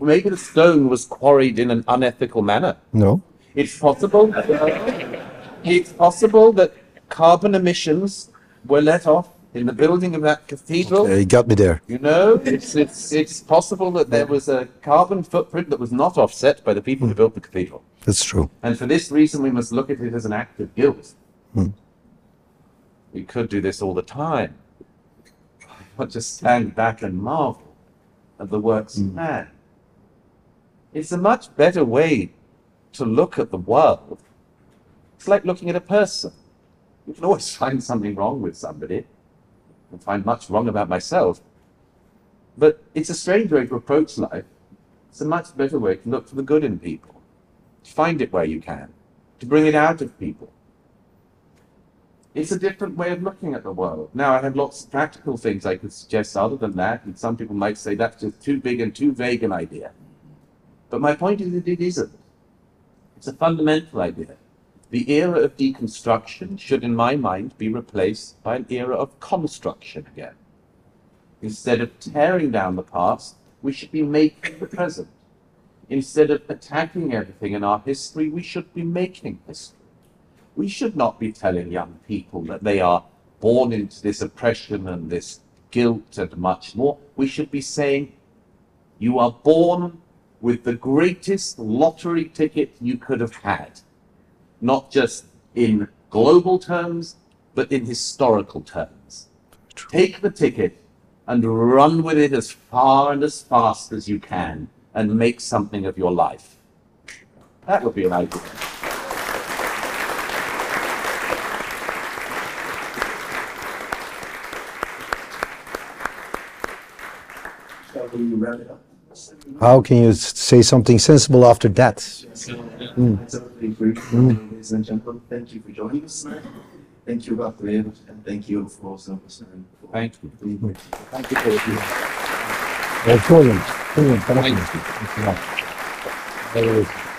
maybe the stone was quarried in an unethical manner. No, It's possible. it's possible that carbon emissions were let off in the building of that cathedral. uh, you got me there. You know, it's, it's, it's possible that there was a carbon footprint that was not offset by the people who built the cathedral. That's true. And for this reason, we must look at it as an act of guilt. We could do this all the time. But just stand back and marvel at the works of man. It's a much better way to look at the world. It's like looking at a person. You can always find something wrong with somebody. and find much wrong about myself. But it's a strange way to approach life. It's a much better way to look for the good in people to find it where you can, to bring it out of people. It's a different way of looking at the world. Now, I have lots of practical things I could suggest other than that, and some people might say that's just too big and too vague an idea. But my point is that it isn't. It's a fundamental idea. The era of deconstruction should, in my mind, be replaced by an era of construction again. Instead of tearing down the past, we should be making the present. Instead of attacking everything in our history, we should be making history. We should not be telling young people that they are born into this oppression and this guilt and much more. We should be saying, you are born with the greatest lottery ticket you could have had. Not just in global terms, but in historical terms. Take the ticket and run with it as far and as fast as you can and make something of your life. That would be an idea. Shall we wrap it up? How can you say something sensible after that? So, I. Ladies and gentlemen, thank you for joining us tonight. Thank you, Dr. Evert, and thank you for also listening. Thank you. Being here. Thank you for your brilliant. Brilliant. Thank you. Yeah. Very good.